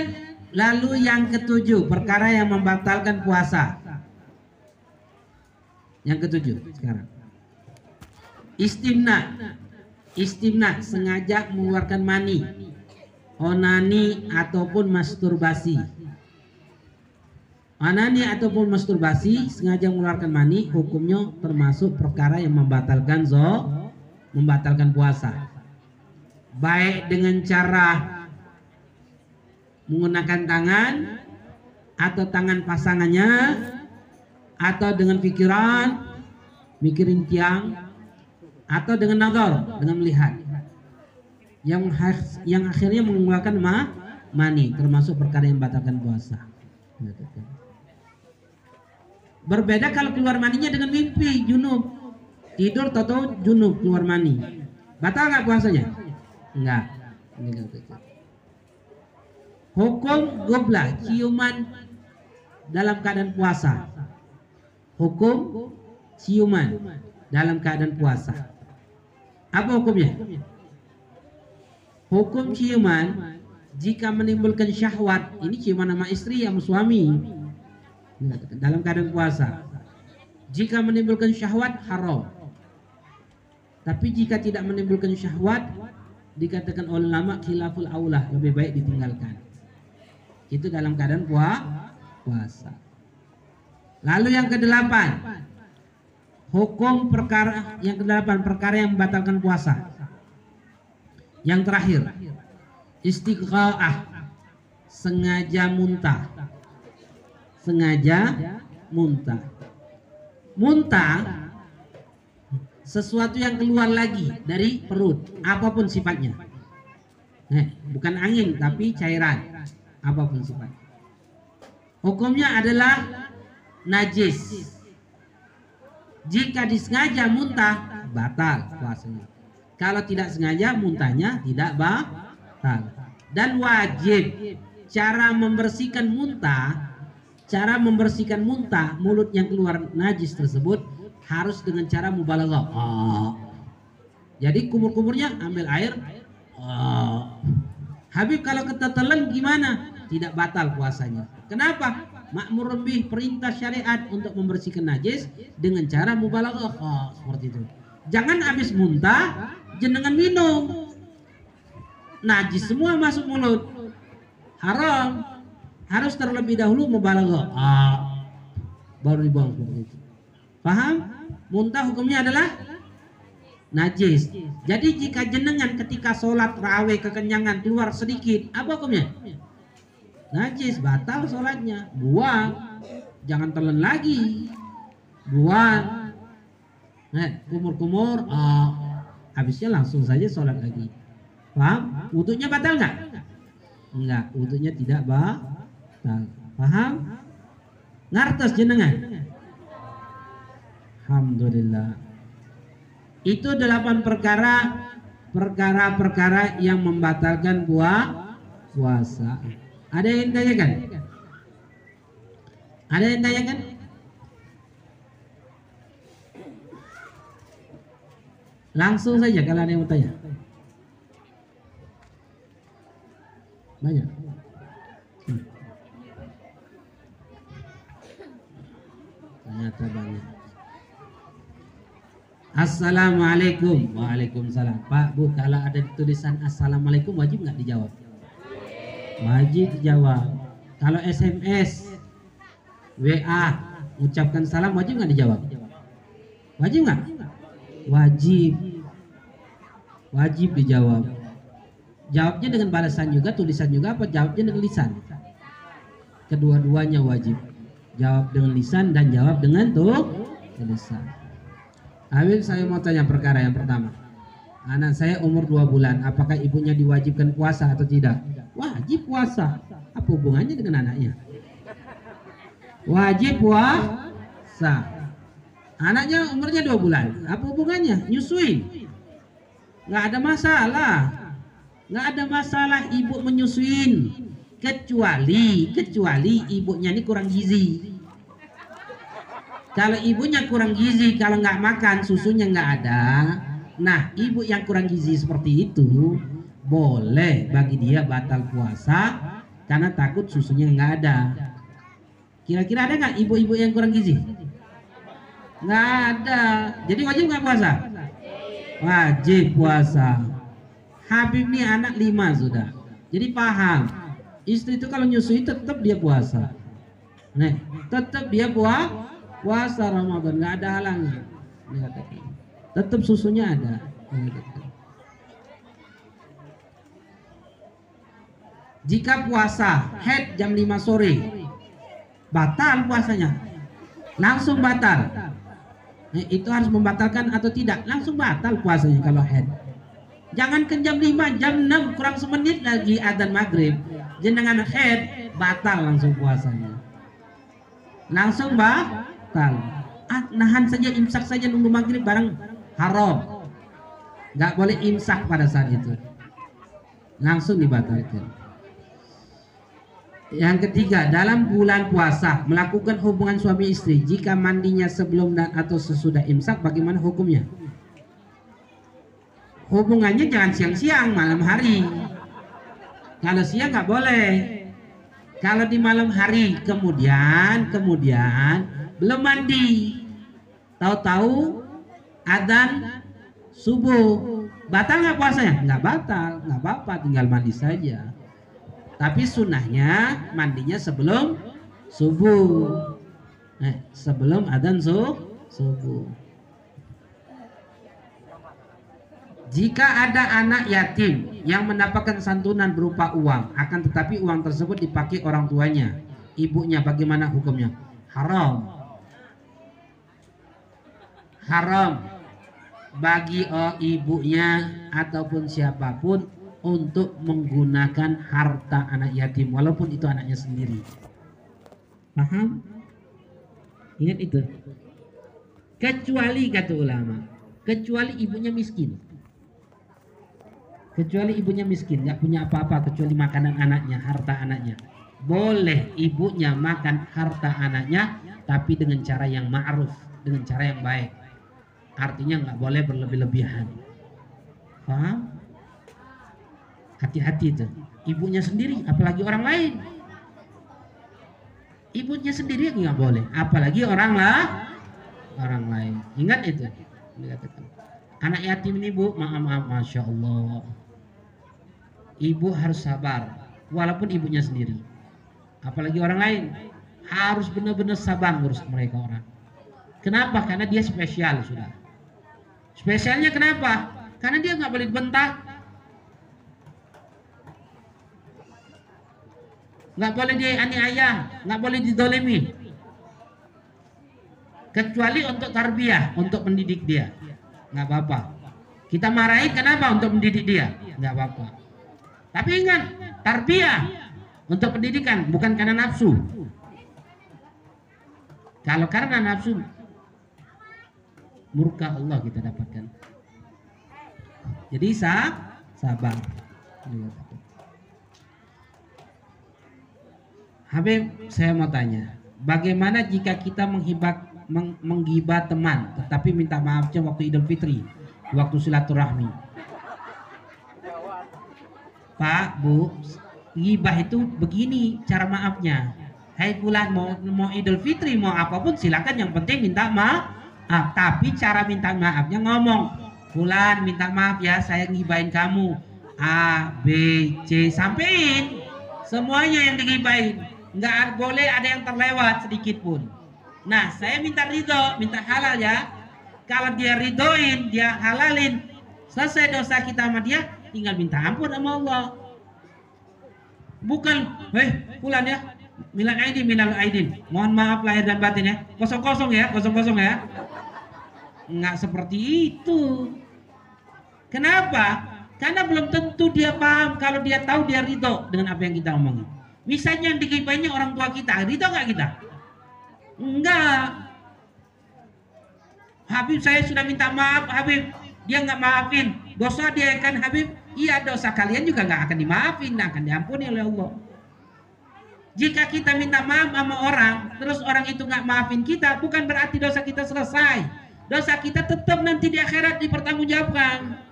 lalu yang ketujuh perkara yang membatalkan puasa. Yang ketujuh sekarang. Istimna istimna sengaja mengeluarkan mani onani ataupun masturbasi onani ataupun masturbasi sengaja mengeluarkan mani hukumnya termasuk perkara yang membatalkan zo membatalkan puasa. Baik dengan cara menggunakan tangan atau tangan pasangannya atau dengan pikiran mikirin tiang atau dengan nazar dengan melihat. Yang yang akhirnya mengeluarkan ma, mani termasuk perkara yang batalkan puasa berbeda kalau keluar maninya dengan mimpi junub. Tidur atau junub keluar mani. Batal nggak puasanya? Enggak hukum goblah ciuman dalam keadaan puasa. Hukum ciuman dalam keadaan puasa. Apa hukumnya? Hukum ciuman jika menimbulkan syahwat, ini ciuman sama istri sama suami dalam keadaan puasa. Jika menimbulkan syahwat haram. Tapi jika tidak menimbulkan syahwat dikatakan oleh lama khilaful aulah lebih baik ditinggalkan. Itu dalam keadaan puasa. Lalu yang kedelapan, Hukum perkara yang kedelapan perkara yang membatalkan puasa. Yang terakhir, istiqaah sengaja muntah. Sengaja muntah. Muntah sesuatu yang keluar lagi dari perut, apa pun sifatnya. Nah, bukan angin tapi cairan, apa pun sifatnya. Hukumnya adalah najis jika disengaja muntah, batal puasanya. Kalau tidak sengaja muntahnya tidak batal. Dan wajib cara membersihkan muntah, cara membersihkan muntah mulut yang keluar najis tersebut harus dengan cara mubalaghah. Oh. Jadi kumur-kumurnya ambil air. Oh. Habib kalau ketetelan gimana? Tidak batal puasanya. Kenapa? makmur lebih perintah syariat untuk membersihkan najis dengan cara mubalaghah oh, seperti itu. Jangan habis muntah jenengan minum najis semua masuk mulut haram harus terlebih dahulu mubalaghah ah, baru dibuang seperti itu paham muntah hukumnya adalah najis. Jadi jika jenengan ketika sholat raweh kekenyangan keluar sedikit apa hukumnya? Najis batal sholatnya. Buang. Jangan telan lagi. Buang. Nah kumur-kumur ah, habisnya langsung saja sholat lagi. Paham? Wudhunya batal nggak? Enggak, wudhunya tidak batal. Paham? Ngartos jenengan? Alhamdulillah. Itu delapan perkara perkara-perkara yang membatalkan puasa. puasa. Ada yang tanyakan? Ada yang tanyakan? Langsung saja kalau ada yang mau tanya. Banyak. Ternyata banyak. Assalamualaikum. Waalaikumsalam. Pak, Bu, kalau ada tulisan Assalamualaikum wajib nggak dijawab? Wajib dijawab. Kalau SMS, WA, ucapkan salam wajib nggak dijawab? Wajib nggak? Wajib. Wajib dijawab. Jawabnya dengan balasan juga, tulisan juga apa jawabnya dengan lisan? Kedua-duanya wajib. Jawab dengan lisan dan jawab dengan tuh tulisan. Awil saya mau tanya perkara yang pertama. Anak saya umur dua bulan, apakah ibunya diwajibkan puasa atau tidak? Wajib puasa. Apa hubungannya dengan anaknya? Wajib puasa. Anaknya umurnya dua bulan, apa hubungannya? Nyusuin. Nggak ada masalah nggak ada masalah ibu menyusuin kecuali kecuali ibunya ini kurang gizi. Kalau ibunya kurang gizi kalau nggak makan susunya nggak ada. Nah ibu yang kurang gizi seperti itu boleh bagi dia batal puasa karena takut susunya nggak ada. Kira-kira ada nggak ibu-ibu yang kurang gizi? Nggak ada. Jadi wajib nggak puasa? Wajib puasa. Habib ini anak lima sudah. Jadi paham. Istri itu kalau nyusui tetap dia puasa. Nih, tetap dia puasa puasa Ramadan nggak ada halangan. Tetap susunya ada. Jika puasa head jam 5 sore batal puasanya. Langsung batal. Nah, itu harus membatalkan atau tidak? Langsung batal puasanya kalau head. Jangan ke jam 5, jam 6 kurang semenit lagi adzan maghrib. Jenengan head batal langsung puasanya. Langsung batal. Ah, nahan saja imsak saja nunggu maghrib bareng haram. Gak boleh imsak pada saat itu. Langsung dibatalkan. Yang ketiga, dalam bulan puasa melakukan hubungan suami istri jika mandinya sebelum dan atau sesudah imsak bagaimana hukumnya? hubungannya jangan siang-siang malam hari kalau siang nggak boleh. Kalau di malam hari kemudian kemudian belum mandi. Tahu-tahu adzan subuh. Batal nggak puasanya? Nggak batal nggak apa-apa tinggal mandi saja. Tapi sunnahnya mandinya sebelum subuh. Eh, sebelum adzan subuh Jika ada anak yatim yang mendapatkan santunan berupa uang, akan tetapi uang tersebut dipakai orang tuanya, ibunya bagaimana hukumnya? Haram. Haram bagi oh, ibunya ataupun siapa pun untuk menggunakan harta anak yatim walaupun itu anaknya sendiri. Paham? Ingat itu. Kecuali kata ulama, kecuali ibunya miskin kecuali ibunya miskin nggak punya apa-apa kecuali makanan anaknya harta anaknya. Boleh ibunya makan harta anaknya tapi dengan cara yang ma'ruf dengan cara yang baik. Artinya nggak boleh berlebih-lebihan. Paham hati-hati itu. Ibunya sendiri apalagi orang lain. Ibunya sendiri nggak boleh apalagi orang lah orang lain. Ingat itu Anak yatim ini bu, maaf maaf, masya Allah. Ibu harus sabar, walaupun ibunya sendiri. Apalagi orang lain harus benar-benar sabar ngurus mereka orang. Kenapa? Karena dia spesial sudah. Spesialnya kenapa? Karena dia nggak boleh dibentak, nggak boleh dianiaya, nggak boleh didolimi. Kecuali untuk tarbiyah, untuk mendidik dia, nggak apa-apa. Kita marahi kenapa? Untuk mendidik dia, nggak apa-apa. Tapi ingat, tarbiyah untuk pendidikan bukan karena nafsu. Kalau karena nafsu, murka Allah kita dapatkan. Jadi sah, sabar. Habib, saya mau tanya, bagaimana jika kita menghibat meng, menggibah teman, tetapi minta maafnya waktu Idul Fitri, waktu silaturahmi? Pak, Bu, gibah itu begini cara maafnya. Hai bulan mau mau Idul Fitri mau apa pun silakan yang penting minta maaf. Tapi cara minta maafnya ngomong, bulan minta maaf ya saya ngibahin kamu. A, B, C sampein semuanya yang digibahin nggak boleh ada yang terlewat sedikit pun. Nah, saya minta ridho, minta halal ya. Kalau dia ridhoin, dia halalin, selesai dosa kita sama dia, tinggal minta ampun sama Allah. Bukan, hei, pulang ya, Milal aidin, milal aidin. Mohon maaf lahir dan batin ya. Kosong-kosong ya, kosong-kosong ya. Nggak seperti itu. Kenapa? Karena belum tentu dia paham kalau dia tahu dia ridho dengan apa yang kita omongin. Misalnya yang digibahinya orang tua kita, ridho nggak kita? Enggak. Habib saya sudah minta maaf, Habib. Dia nggak maafin. Dosa dia kan Habib. Iya dosa kalian juga nggak akan dimaafin, akan diampuni oleh Allah. Jika kita minta maaf sama orang, terus orang itu nggak maafin kita, bukan berarti dosa kita selesai. Dosa kita tetap nanti di akhirat dipertanggungjawabkan.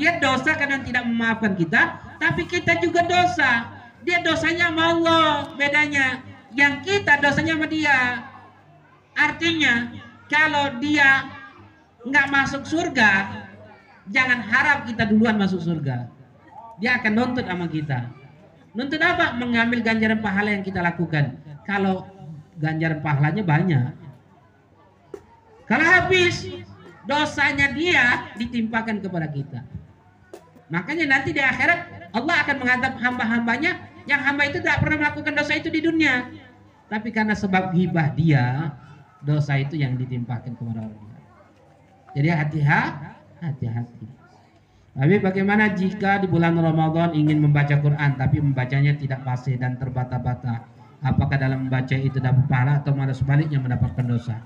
Dia dosa karena tidak memaafkan kita, tapi kita juga dosa dia dosanya sama Allah bedanya yang kita dosanya sama dia artinya kalau dia nggak masuk surga jangan harap kita duluan masuk surga. Dia akan nuntut sama kita. Nuntut apa? Mengambil ganjaran pahala yang kita lakukan. Kalau ganjaran pahalanya banyak. Kalau habis dosanya dia ditimpakan kepada kita. Makanya nanti di akhirat Allah akan menghadap hamba-hambanya yang hamba itu tidak pernah melakukan dosa itu di dunia. Tapi karena sebab hibah dia, dosa itu yang ditimpakan kepada orang. Jadi hati-hati, hati Tapi bagaimana jika di bulan Ramadan ingin membaca Quran tapi membacanya tidak fasih dan terbata-bata? Apakah dalam membaca itu dapat pahala atau malah sebaliknya mendapatkan dosa?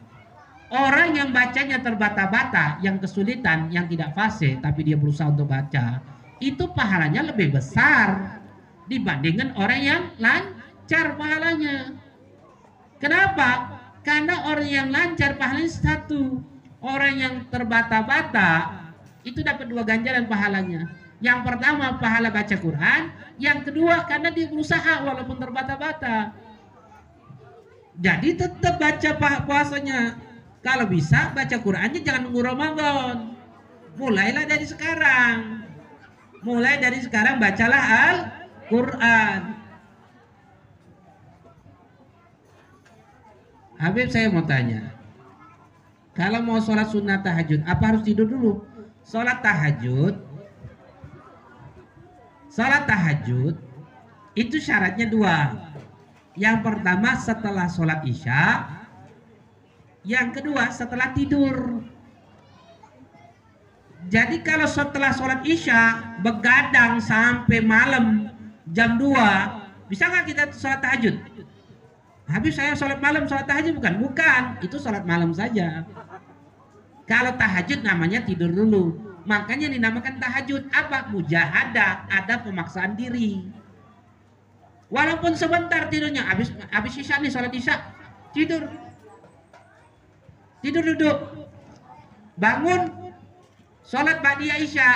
Orang yang bacanya terbata-bata, yang kesulitan, yang tidak fasih tapi dia berusaha untuk baca, itu pahalanya lebih besar dibandingkan orang yang lancar pahalanya. Kenapa? Karena orang yang lancar pahalanya satu. Orang yang terbata-bata itu dapat dua ganjaran pahalanya. Yang pertama pahala baca Quran, yang kedua karena dia berusaha walaupun terbata-bata. Jadi tetap baca puasanya. Kalau bisa baca Qurannya jangan nunggu Ramadan. Mulailah dari sekarang. Mulai dari sekarang bacalah al Quran. Habib saya mau tanya. Kalau mau sholat sunnah tahajud, apa harus tidur dulu? Sholat tahajud, sholat tahajud itu syaratnya dua. Yang pertama setelah sholat isya, yang kedua setelah tidur. Jadi kalau setelah sholat isya begadang sampai malam jam 2 bisa nggak kita sholat tahajud habis saya sholat malam sholat tahajud bukan bukan itu sholat malam saja kalau tahajud namanya tidur dulu. Makanya dinamakan tahajud. Apa? Mujahadah. Ada pemaksaan diri. Walaupun sebentar tidurnya. Habis habis isya nih sholat isya. Tidur. Tidur duduk. Bangun. Sholat ba'diyah isya.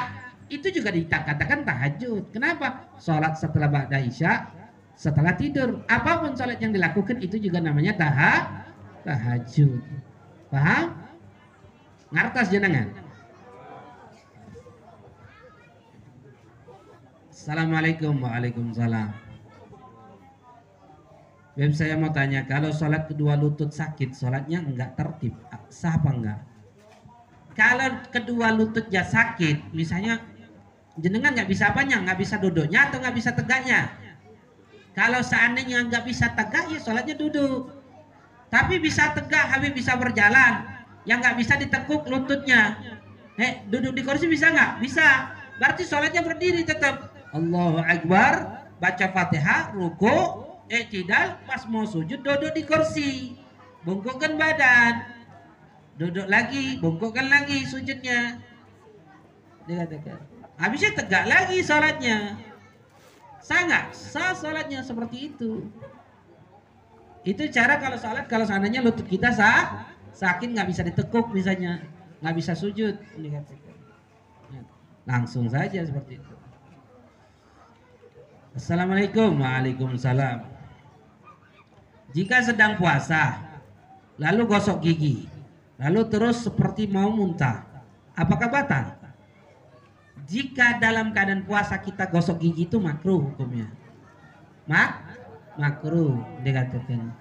Itu juga dikatakan tahajud. Kenapa? Sholat setelah ba'da isya, setelah tidur. Apa pun sholat yang dilakukan itu juga namanya taha, tahajud. Paham? Ngartas jenengan. Assalamualaikum Waalaikumsalam. Beb saya mau tanya kalau sholat kedua lutut sakit sholatnya enggak tertib sah apa enggak? Kalau kedua lututnya sakit misalnya jenengan nggak bisa apanya nggak bisa duduknya atau nggak bisa tegaknya? Kalau seandainya nggak bisa tegak ya sholatnya duduk. Tapi bisa tegak habis bisa berjalan. Yang nggak bisa ditekuk lututnya Eh duduk di kursi bisa nggak? Bisa Berarti sholatnya berdiri tetap Allahu Akbar, baca Fatihah, ruku, tidak pas mau sujud duduk di kursi. Bungkukkan badan. Duduk lagi, bungkukkan lagi sujudnya. Dikatakan. Habisnya tegak lagi sholatnya. Sangat sah sholatnya seperti itu. Itu cara kalau sholat kalau seandainya lutut kita sah, sakit nggak bisa ditekuk misalnya, nggak bisa sujud. Langsung saja seperti itu. Assalamualaikum Waalaikumsalam Jika sedang puasa Lalu gosok gigi Lalu terus seperti mau muntah Apakah batal? Jika dalam keadaan puasa kita gosok gigi itu makruh hukumnya Mak? Makruh dikatakan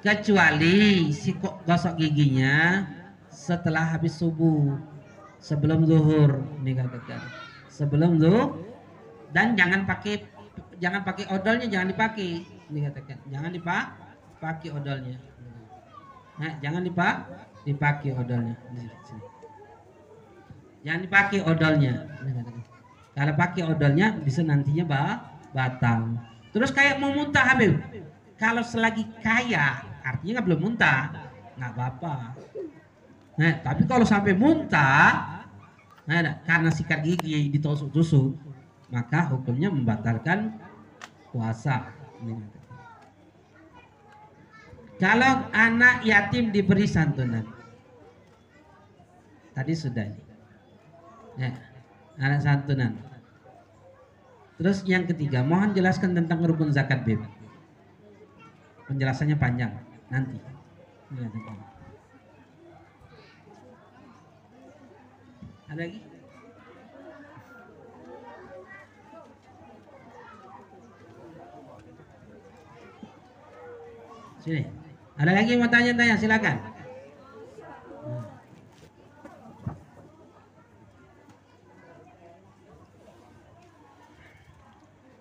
Kecuali si gosok giginya setelah habis subuh Sebelum zuhur. Dikatakan Sebelum zuhur. Dan jangan pakai jangan pakai odolnya jangan dipakai dikatakan jangan dipakai odolnya. Nah, jangan dipak dipakai odolnya. Jangan dipakai odolnya. Kalau pakai odolnya bisa nantinya bah, batal. Terus kayak mau muntah Habib. Kalau selagi kaya artinya nggak belum muntah nggak apa-apa nah tapi kalau sampai muntah nah, karena sikat gigi ditusuk-tusuk maka hukumnya membatalkan puasa. Kalau anak yatim diberi santunan. Tadi sudah ini. Ya, anak santunan. Terus yang ketiga, mohon jelaskan tentang rukun zakat beb. Penjelasannya panjang nanti. Ada lagi? Sini. Ada lagi yang mau tanya-tanya silakan.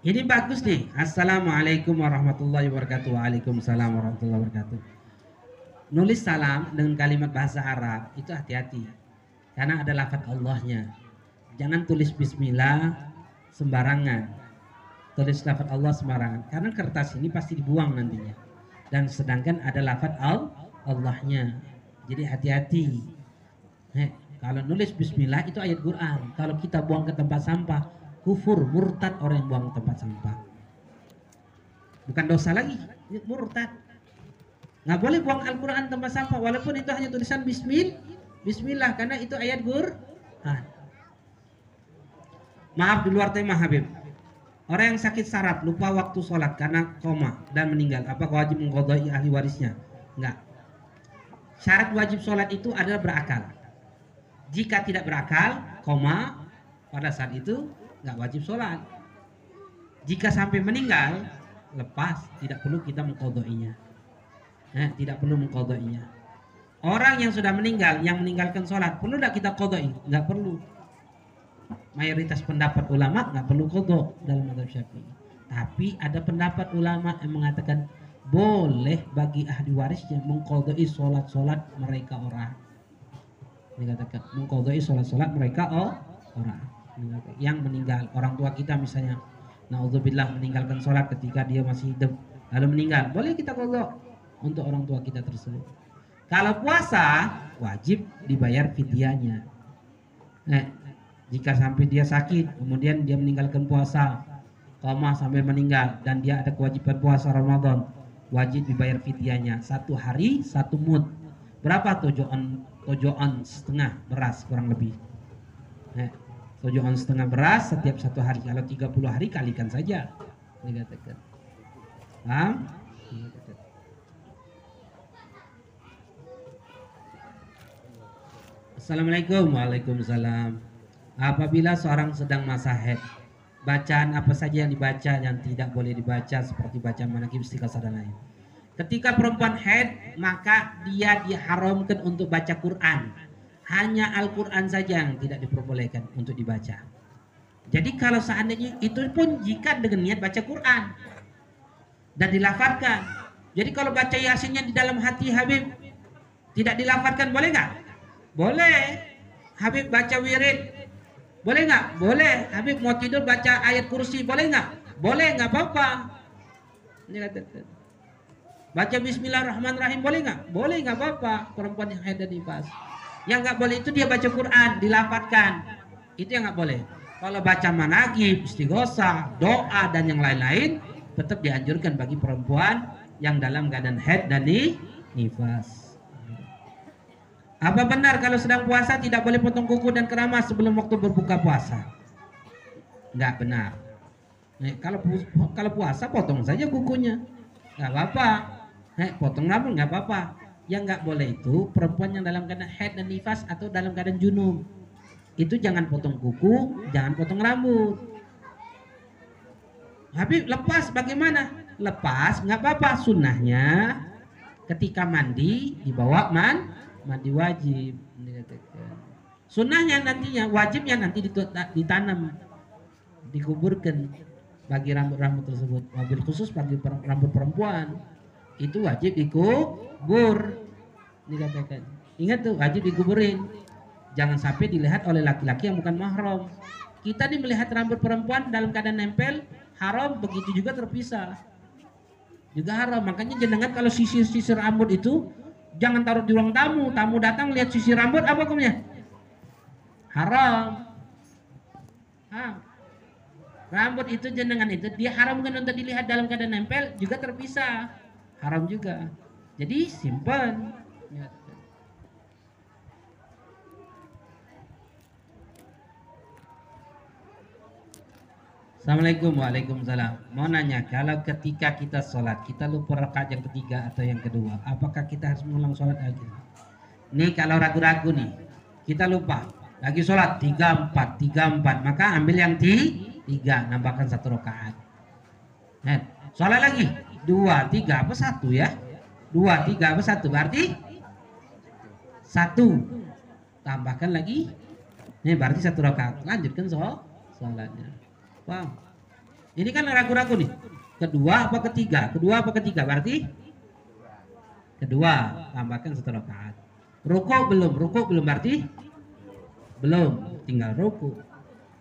Ini bagus nih. Assalamualaikum warahmatullahi wabarakatuh. Waalaikumsalam warahmatullahi wabarakatuh. Nulis salam dengan kalimat bahasa Arab itu hati-hati. Karena ada lafaz Allahnya. Jangan tulis bismillah sembarangan. Tulis lafaz Allah sembarangan. Karena kertas ini pasti dibuang nantinya dan sedangkan ada lafaz al Allahnya. Jadi hati-hati. Kalau nulis bismillah itu ayat Quran. Kalau kita buang ke tempat sampah, kufur, murtad orang yang buang tempat sampah. Bukan dosa lagi, murtad. Nggak boleh buang Al-Quran tempat sampah walaupun itu hanya tulisan bismil, bismillah karena itu ayat Quran. Maaf di luar tema Habib. Orang yang sakit saraf lupa waktu sholat karena koma dan meninggal, apakah wajib mengkodoi ahli warisnya? Enggak. Syarat wajib sholat itu adalah berakal. Jika tidak berakal, koma, pada saat itu nggak wajib sholat. Jika sampai meninggal, lepas, tidak perlu kita mengkodoinya. Eh, tidak perlu mengkodoinya. Orang yang sudah meninggal, yang meninggalkan sholat, perlu tidak kita kodoi? Nggak perlu mayoritas pendapat ulama nggak perlu kodok dalam madhab syafi'i tapi ada pendapat ulama yang mengatakan boleh bagi ahli warisnya mengkodoi sholat-sholat mereka orang dikatakan mengkodoi sholat-sholat mereka oh, orang yang meninggal orang tua kita misalnya naudzubillah meninggalkan sholat ketika dia masih hidup lalu meninggal. Boleh kita kodok untuk orang tua kita tersebut. Kalau puasa wajib dibayar fidyahnya nah, jika sampai dia sakit kemudian dia meninggalkan puasa koma sampai meninggal dan dia ada kewajiban puasa Ramadan wajib dibayar fidyahnya satu hari satu mut. Berapa tujuan tujuan setengah beras kurang lebih eh, tujuan setengah beras setiap satu hari. Kalau 30 hari kalikan saja. Paham? Assalamualaikum. Waalaikumsalam. Apabila seorang sedang masa head bacaan apa saja yang dibaca yang tidak boleh dibaca seperti bacaan manakib istiqasah dan lain. Ketika perempuan head maka dia diharamkan untuk baca Quran. Hanya Al-Quran saja yang tidak diperbolehkan untuk dibaca. Jadi kalau seandainya itu pun jika dengan niat baca Quran dan dilafatkan. Jadi kalau baca yasinnya di dalam hati Habib tidak dilafatkan boleh nggak? Boleh. Habib baca wirid boleh nggak? Boleh. Habib mau tidur baca ayat kursi, boleh nggak? Boleh, nggak apa-apa. Baca Bismillahirrahmanirrahim boleh nggak? Boleh, nggak apa-apa. Perempuan yang haid dan nifas. Yang nggak boleh itu dia baca Quran, dilafatkan. Itu yang nggak boleh. Kalau baca managib, istighosa, doa dan yang lain-lain, tetap dianjurkan bagi perempuan yang dalam keadaan haid dan nifas. Apa benar kalau sedang puasa tidak boleh potong kuku dan keramas sebelum waktu berbuka puasa? Enggak benar. Nih, kalau kalau puasa potong saja kukunya. Enggak apa-apa. Potong rambut enggak apa-apa. Yang enggak boleh itu perempuan yang dalam keadaan haid dan nifas atau dalam keadaan junub. Itu jangan potong kuku, jangan potong rambut. Habib lepas bagaimana? Lepas nggak apa-apa. Sunnahnya ketika mandi dibawa man mandi wajib. Sunnahnya nantinya, wajibnya nanti ditanam, dikuburkan bagi rambut-rambut tersebut. Mobil khusus bagi rambut perempuan itu wajib dikubur dikatakan. Ingat tuh wajib dikuburin. Jangan sampai dilihat oleh laki-laki yang bukan mahram. Kita nih melihat rambut perempuan dalam keadaan nempel, haram begitu juga terpisah. Juga haram. Makanya jenengan kalau sisir-sisir rambut itu Jangan taruh di ruang tamu. Tamu datang lihat sisi rambut apa hukumnya? Haram. Ha. Rambut itu jenengan itu dia haramkan untuk dilihat dalam keadaan nempel juga terpisah. Haram juga. Jadi simpan. Ya. Assalamualaikum Waalaikumsalam Mau nanya kalau ketika kita sholat Kita lupa rakaat yang ketiga atau yang kedua Apakah kita harus mengulang sholat lagi? Ini kalau ragu-ragu nih Kita lupa. Lagi sholat tiga empat tiga empat. Maka ambil yang tiga Nambahkan satu rakaat. Sholat lagi Dua, tiga, apa satu ya Dua, tiga, apa satu Berarti Satu Tambahkan lagi Ini berarti satu rakaat Lanjutkan sholat sholatnya Paham? Ini kan ragu-ragu nih. Kedua apa ketiga? Kedua apa ketiga? Berarti kedua. Tambahkan satu rakaat. Ruko belum? Ruko belum berarti? Belum. Tinggal ruko.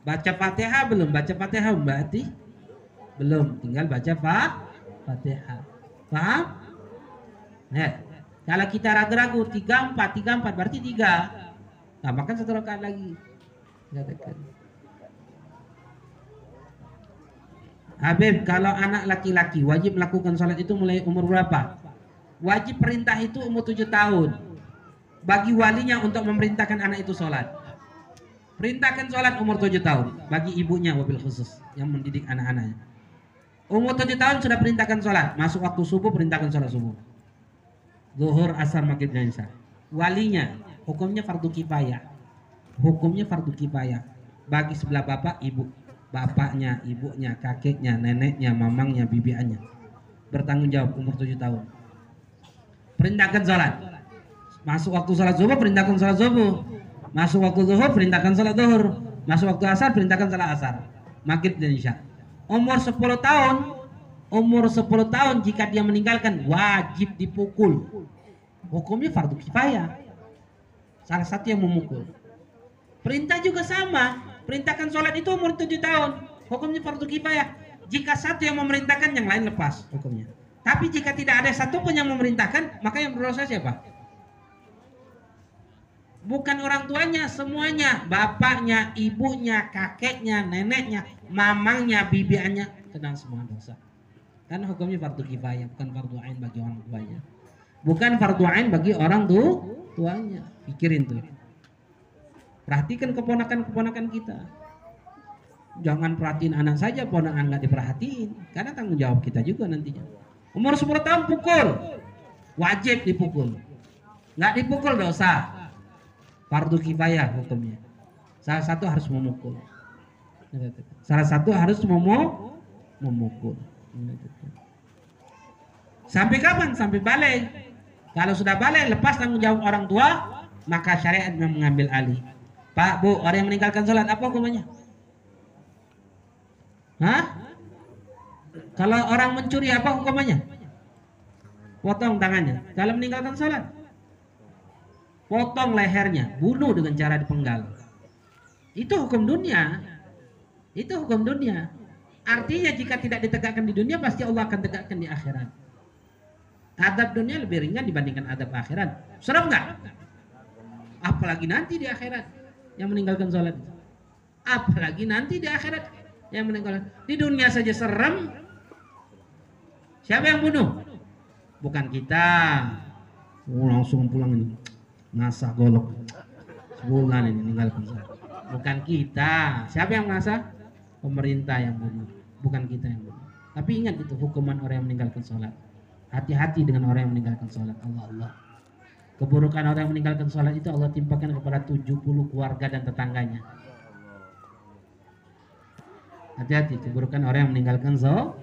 Baca Fatihah belum? Baca Fatihah berarti? Belum. Tinggal baca Pak Fatihah. Paham? Nah, kalau kita ragu-ragu tiga empat tiga empat berarti tiga. Tambahkan satu rakaat lagi. Katakan. Habib, kalau anak laki-laki wajib melakukan sholat itu mulai umur berapa? Wajib perintah itu umur tujuh tahun. Bagi walinya untuk memerintahkan anak itu sholat. Perintahkan sholat umur tujuh tahun. Bagi ibunya wabil khusus yang mendidik anak-anaknya. Umur tujuh tahun sudah perintahkan sholat. Masuk waktu subuh perintahkan sholat subuh. Zuhur, asar, maghrib, dan isya. Walinya, hukumnya fardu kifayah. Hukumnya fardu kifayah. Bagi sebelah bapak, ibu bapaknya, ibunya, kakeknya, neneknya, mamangnya, bibiannya. Bertanggung jawab umur 7 tahun. Perintahkan sholat. Masuk waktu sholat zuhur, perintahkan sholat zuhur. Masuk waktu zuhur, perintahkan sholat zuhur. Masuk waktu asar, perintahkan sholat asar. Maghrib dan isya. Umur 10 tahun, umur 10 tahun jika dia meninggalkan wajib dipukul. Hukumnya fardu kifayah. Salah satu yang memukul. Perintah juga sama Perintahkan sholat itu umur 7 tahun. Hukumnya fardu kifayah. Jika satu yang memerintahkan, yang lain lepas hukumnya. Tapi jika tidak ada satu pun yang memerintahkan, maka yang berdosa siapa? Bukan orang tuanya, semuanya. Bapaknya, ibunya, kakeknya, neneknya, mamangnya, bibiannya. Kena semua dosa. Karena hukumnya fardu kifayah, bukan fardu ain bagi orang tuanya. Bukan fardu ain bagi orang tu, tuanya. Pikirin tuh. Perhatikan keponakan-keponakan kita. Jangan perhatiin anak saja, ponakan nggak diperhatiin. Karena tanggung jawab kita juga nantinya. Umur 10 tahun pukul. Wajib dipukul. Nggak dipukul dosa. Fardu kifayah hukumnya. Salah satu harus memukul. Salah satu harus memu memukul. Sampai kapan? Sampai balik. Kalau sudah balik, lepas tanggung jawab orang tua, maka syariat mengambil alih. Pak, Bu, orang yang meninggalkan sholat, apa hukumannya? Hah? Kalau orang mencuri, apa hukumannya? Potong tangannya. Kalau meninggalkan sholat, potong lehernya, bunuh dengan cara dipenggal. Itu hukum dunia. Itu hukum dunia. Artinya jika tidak ditegakkan di dunia, pasti Allah akan tegakkan di akhirat. Adab dunia lebih ringan dibandingkan adab akhirat. Serem nggak? Apalagi nanti di akhirat yang meninggalkan sholat. Apalagi nanti di akhirat yang meninggalkan. Di dunia saja serem. Siapa yang bunuh? Bukan kita. Oh, langsung pulang ini. Nasa golok. Sebulan ini meninggalkan sholat. Bukan kita. Siapa yang nasa? Pemerintah yang bunuh. Bukan kita yang bunuh. Tapi ingat itu hukuman orang yang meninggalkan sholat. Hati-hati dengan orang yang meninggalkan sholat. Allah Allah. Keburukan orang yang meninggalkan sholat itu Allah timpakan kepada 70 keluarga dan tetangganya. Hati-hati keburukan orang yang meninggalkan sholat.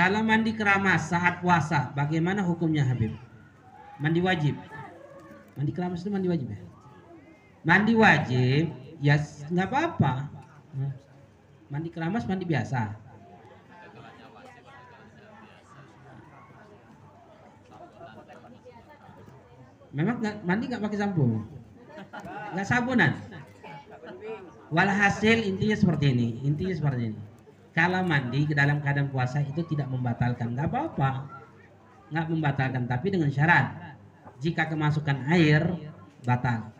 Kalau mandi keramas saat puasa, bagaimana hukumnya Habib? Mandi wajib. Mandi keramas itu mandi wajib ya? Mandi wajib, ya nggak apa-apa. Mandi keramas mandi biasa. Memang gak, mandi nggak pakai sampo, nggak sabunan. Walhasil intinya seperti ini, intinya seperti ini. Kalau mandi ke dalam keadaan puasa itu tidak membatalkan, nggak apa-apa, nggak membatalkan, tapi dengan syarat jika kemasukan air batal.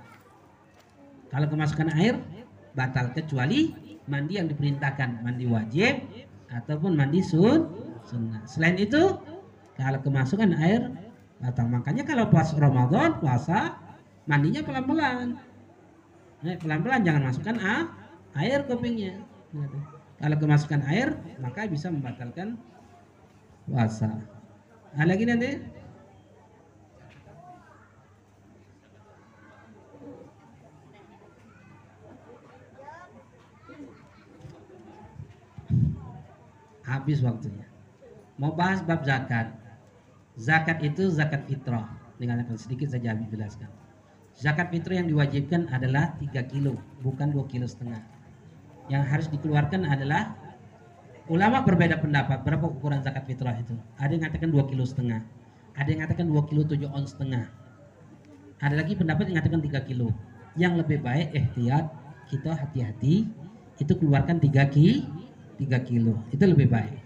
Kalau kemasukan air batal kecuali mandi yang diperintahkan, mandi wajib ataupun mandi sun sunnah. Selain itu kalau kemasukan air batal. Makanya kalau puasa Ramadan puasa mandinya pelan-pelan. Nah, pelan-pelan jangan masukkan air kupingnya. Kalau kemasukan air maka bisa membatalkan puasa. Nah, lagi nanti habis waktunya. Mau bahas bab zakat. Zakat itu zakat fitrah. Dengarkan sedikit saja Habib jelaskan. Zakat fitrah yang diwajibkan adalah 3 kilo, bukan 2 kilo setengah. Yang harus dikeluarkan adalah ulama berbeda pendapat berapa ukuran zakat fitrah itu. Ada yang mengatakan 2 kilo setengah, ada yang mengatakan 2 kilo 7 ons setengah. Ada lagi pendapat yang mengatakan 3 kilo. Yang lebih baik ihtiyat kita hati-hati itu keluarkan 3 ki 3 kilo. Itu lebih baik.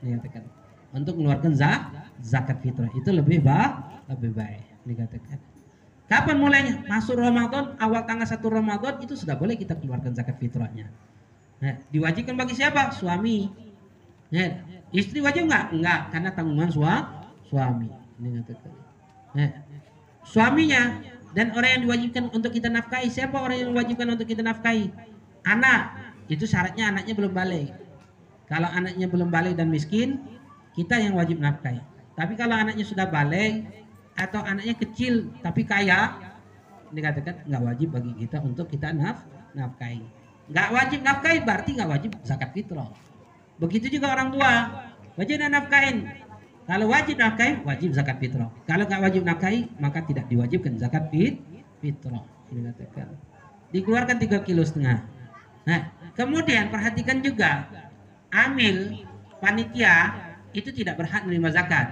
Dikatakan untuk mengeluarkan zakat zakat fitrah itu lebih baik lebih baik dikatakan kapan mulainya masuk Ramadan awal tanggal 1 Ramadan itu sudah boleh kita keluarkan zakat fitrahnya diwajibkan bagi siapa? Suami. Istri wajib enggak enggak karena tanggungan sua, suami. Nah, suaminya dan orang yang diwajibkan untuk kita nafkahi. Siapa orang yang diwajibkan untuk kita nafkahi? Anak. Itu syaratnya anaknya belum balik. Kalau anaknya belum balik dan miskin kita yang wajib nafkahi. Tapi kalau anaknya sudah balik atau anaknya kecil tapi kaya, dikatakan nggak wajib bagi kita untuk kita naf nafkahi. Nggak wajib nafkahi berarti nggak wajib zakat fitrah. Begitu juga orang tua wajib nafkahin. Kalau wajib nafkahi wajib zakat fitrah. Kalau nggak wajib nafkahi maka tidak diwajibkan zakat fit fitrah. Dikeluarkan tiga kilo setengah. Nah kemudian perhatikan juga amil panitia itu tidak berhak menerima zakat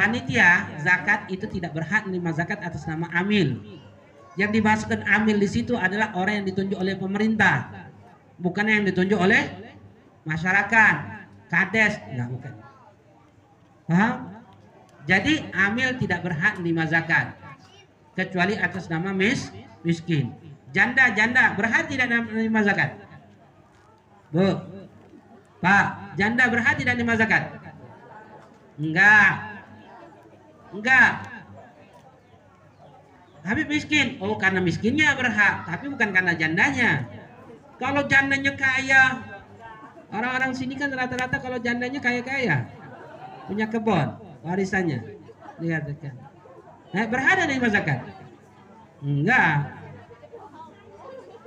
panitia zakat itu tidak berhak menerima zakat atas nama amil. Yang dimasukkan amil di situ adalah orang yang ditunjuk oleh pemerintah, bukan yang ditunjuk oleh masyarakat, kades, enggak bukan. Paham? Jadi amil tidak berhak menerima zakat kecuali atas nama mis miskin. Janda janda berhak tidak menerima zakat. Bu, Pak, janda berhak tidak menerima zakat? Enggak. Enggak. Habib miskin. Oh, karena miskinnya berhak, tapi bukan karena jandanya. Kalau jandanya kaya, orang-orang sini kan rata-rata kalau jandanya kaya-kaya, punya kebun, warisannya. Lihat kan. Nah, berhak dari zakat. Enggak.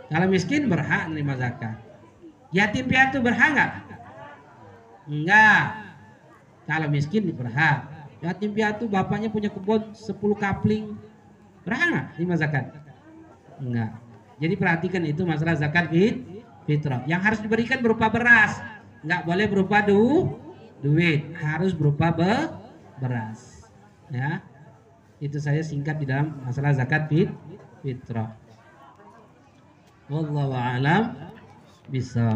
Kalau miskin berhak menerima zakat. Yatim piatu berhak enggak? Enggak. Kalau miskin berhak. Yatim piatu bapaknya punya kebun 10 kapling. Berhak enggak terima zakat? Enggak. Jadi perhatikan itu masalah zakat fit, fitrah. Yang harus diberikan berupa beras. Enggak boleh berupa du, duit. Harus berupa be, beras. Ya. Itu saya singkat di dalam masalah zakat fit, fitrah. Wallahu a'lam bisa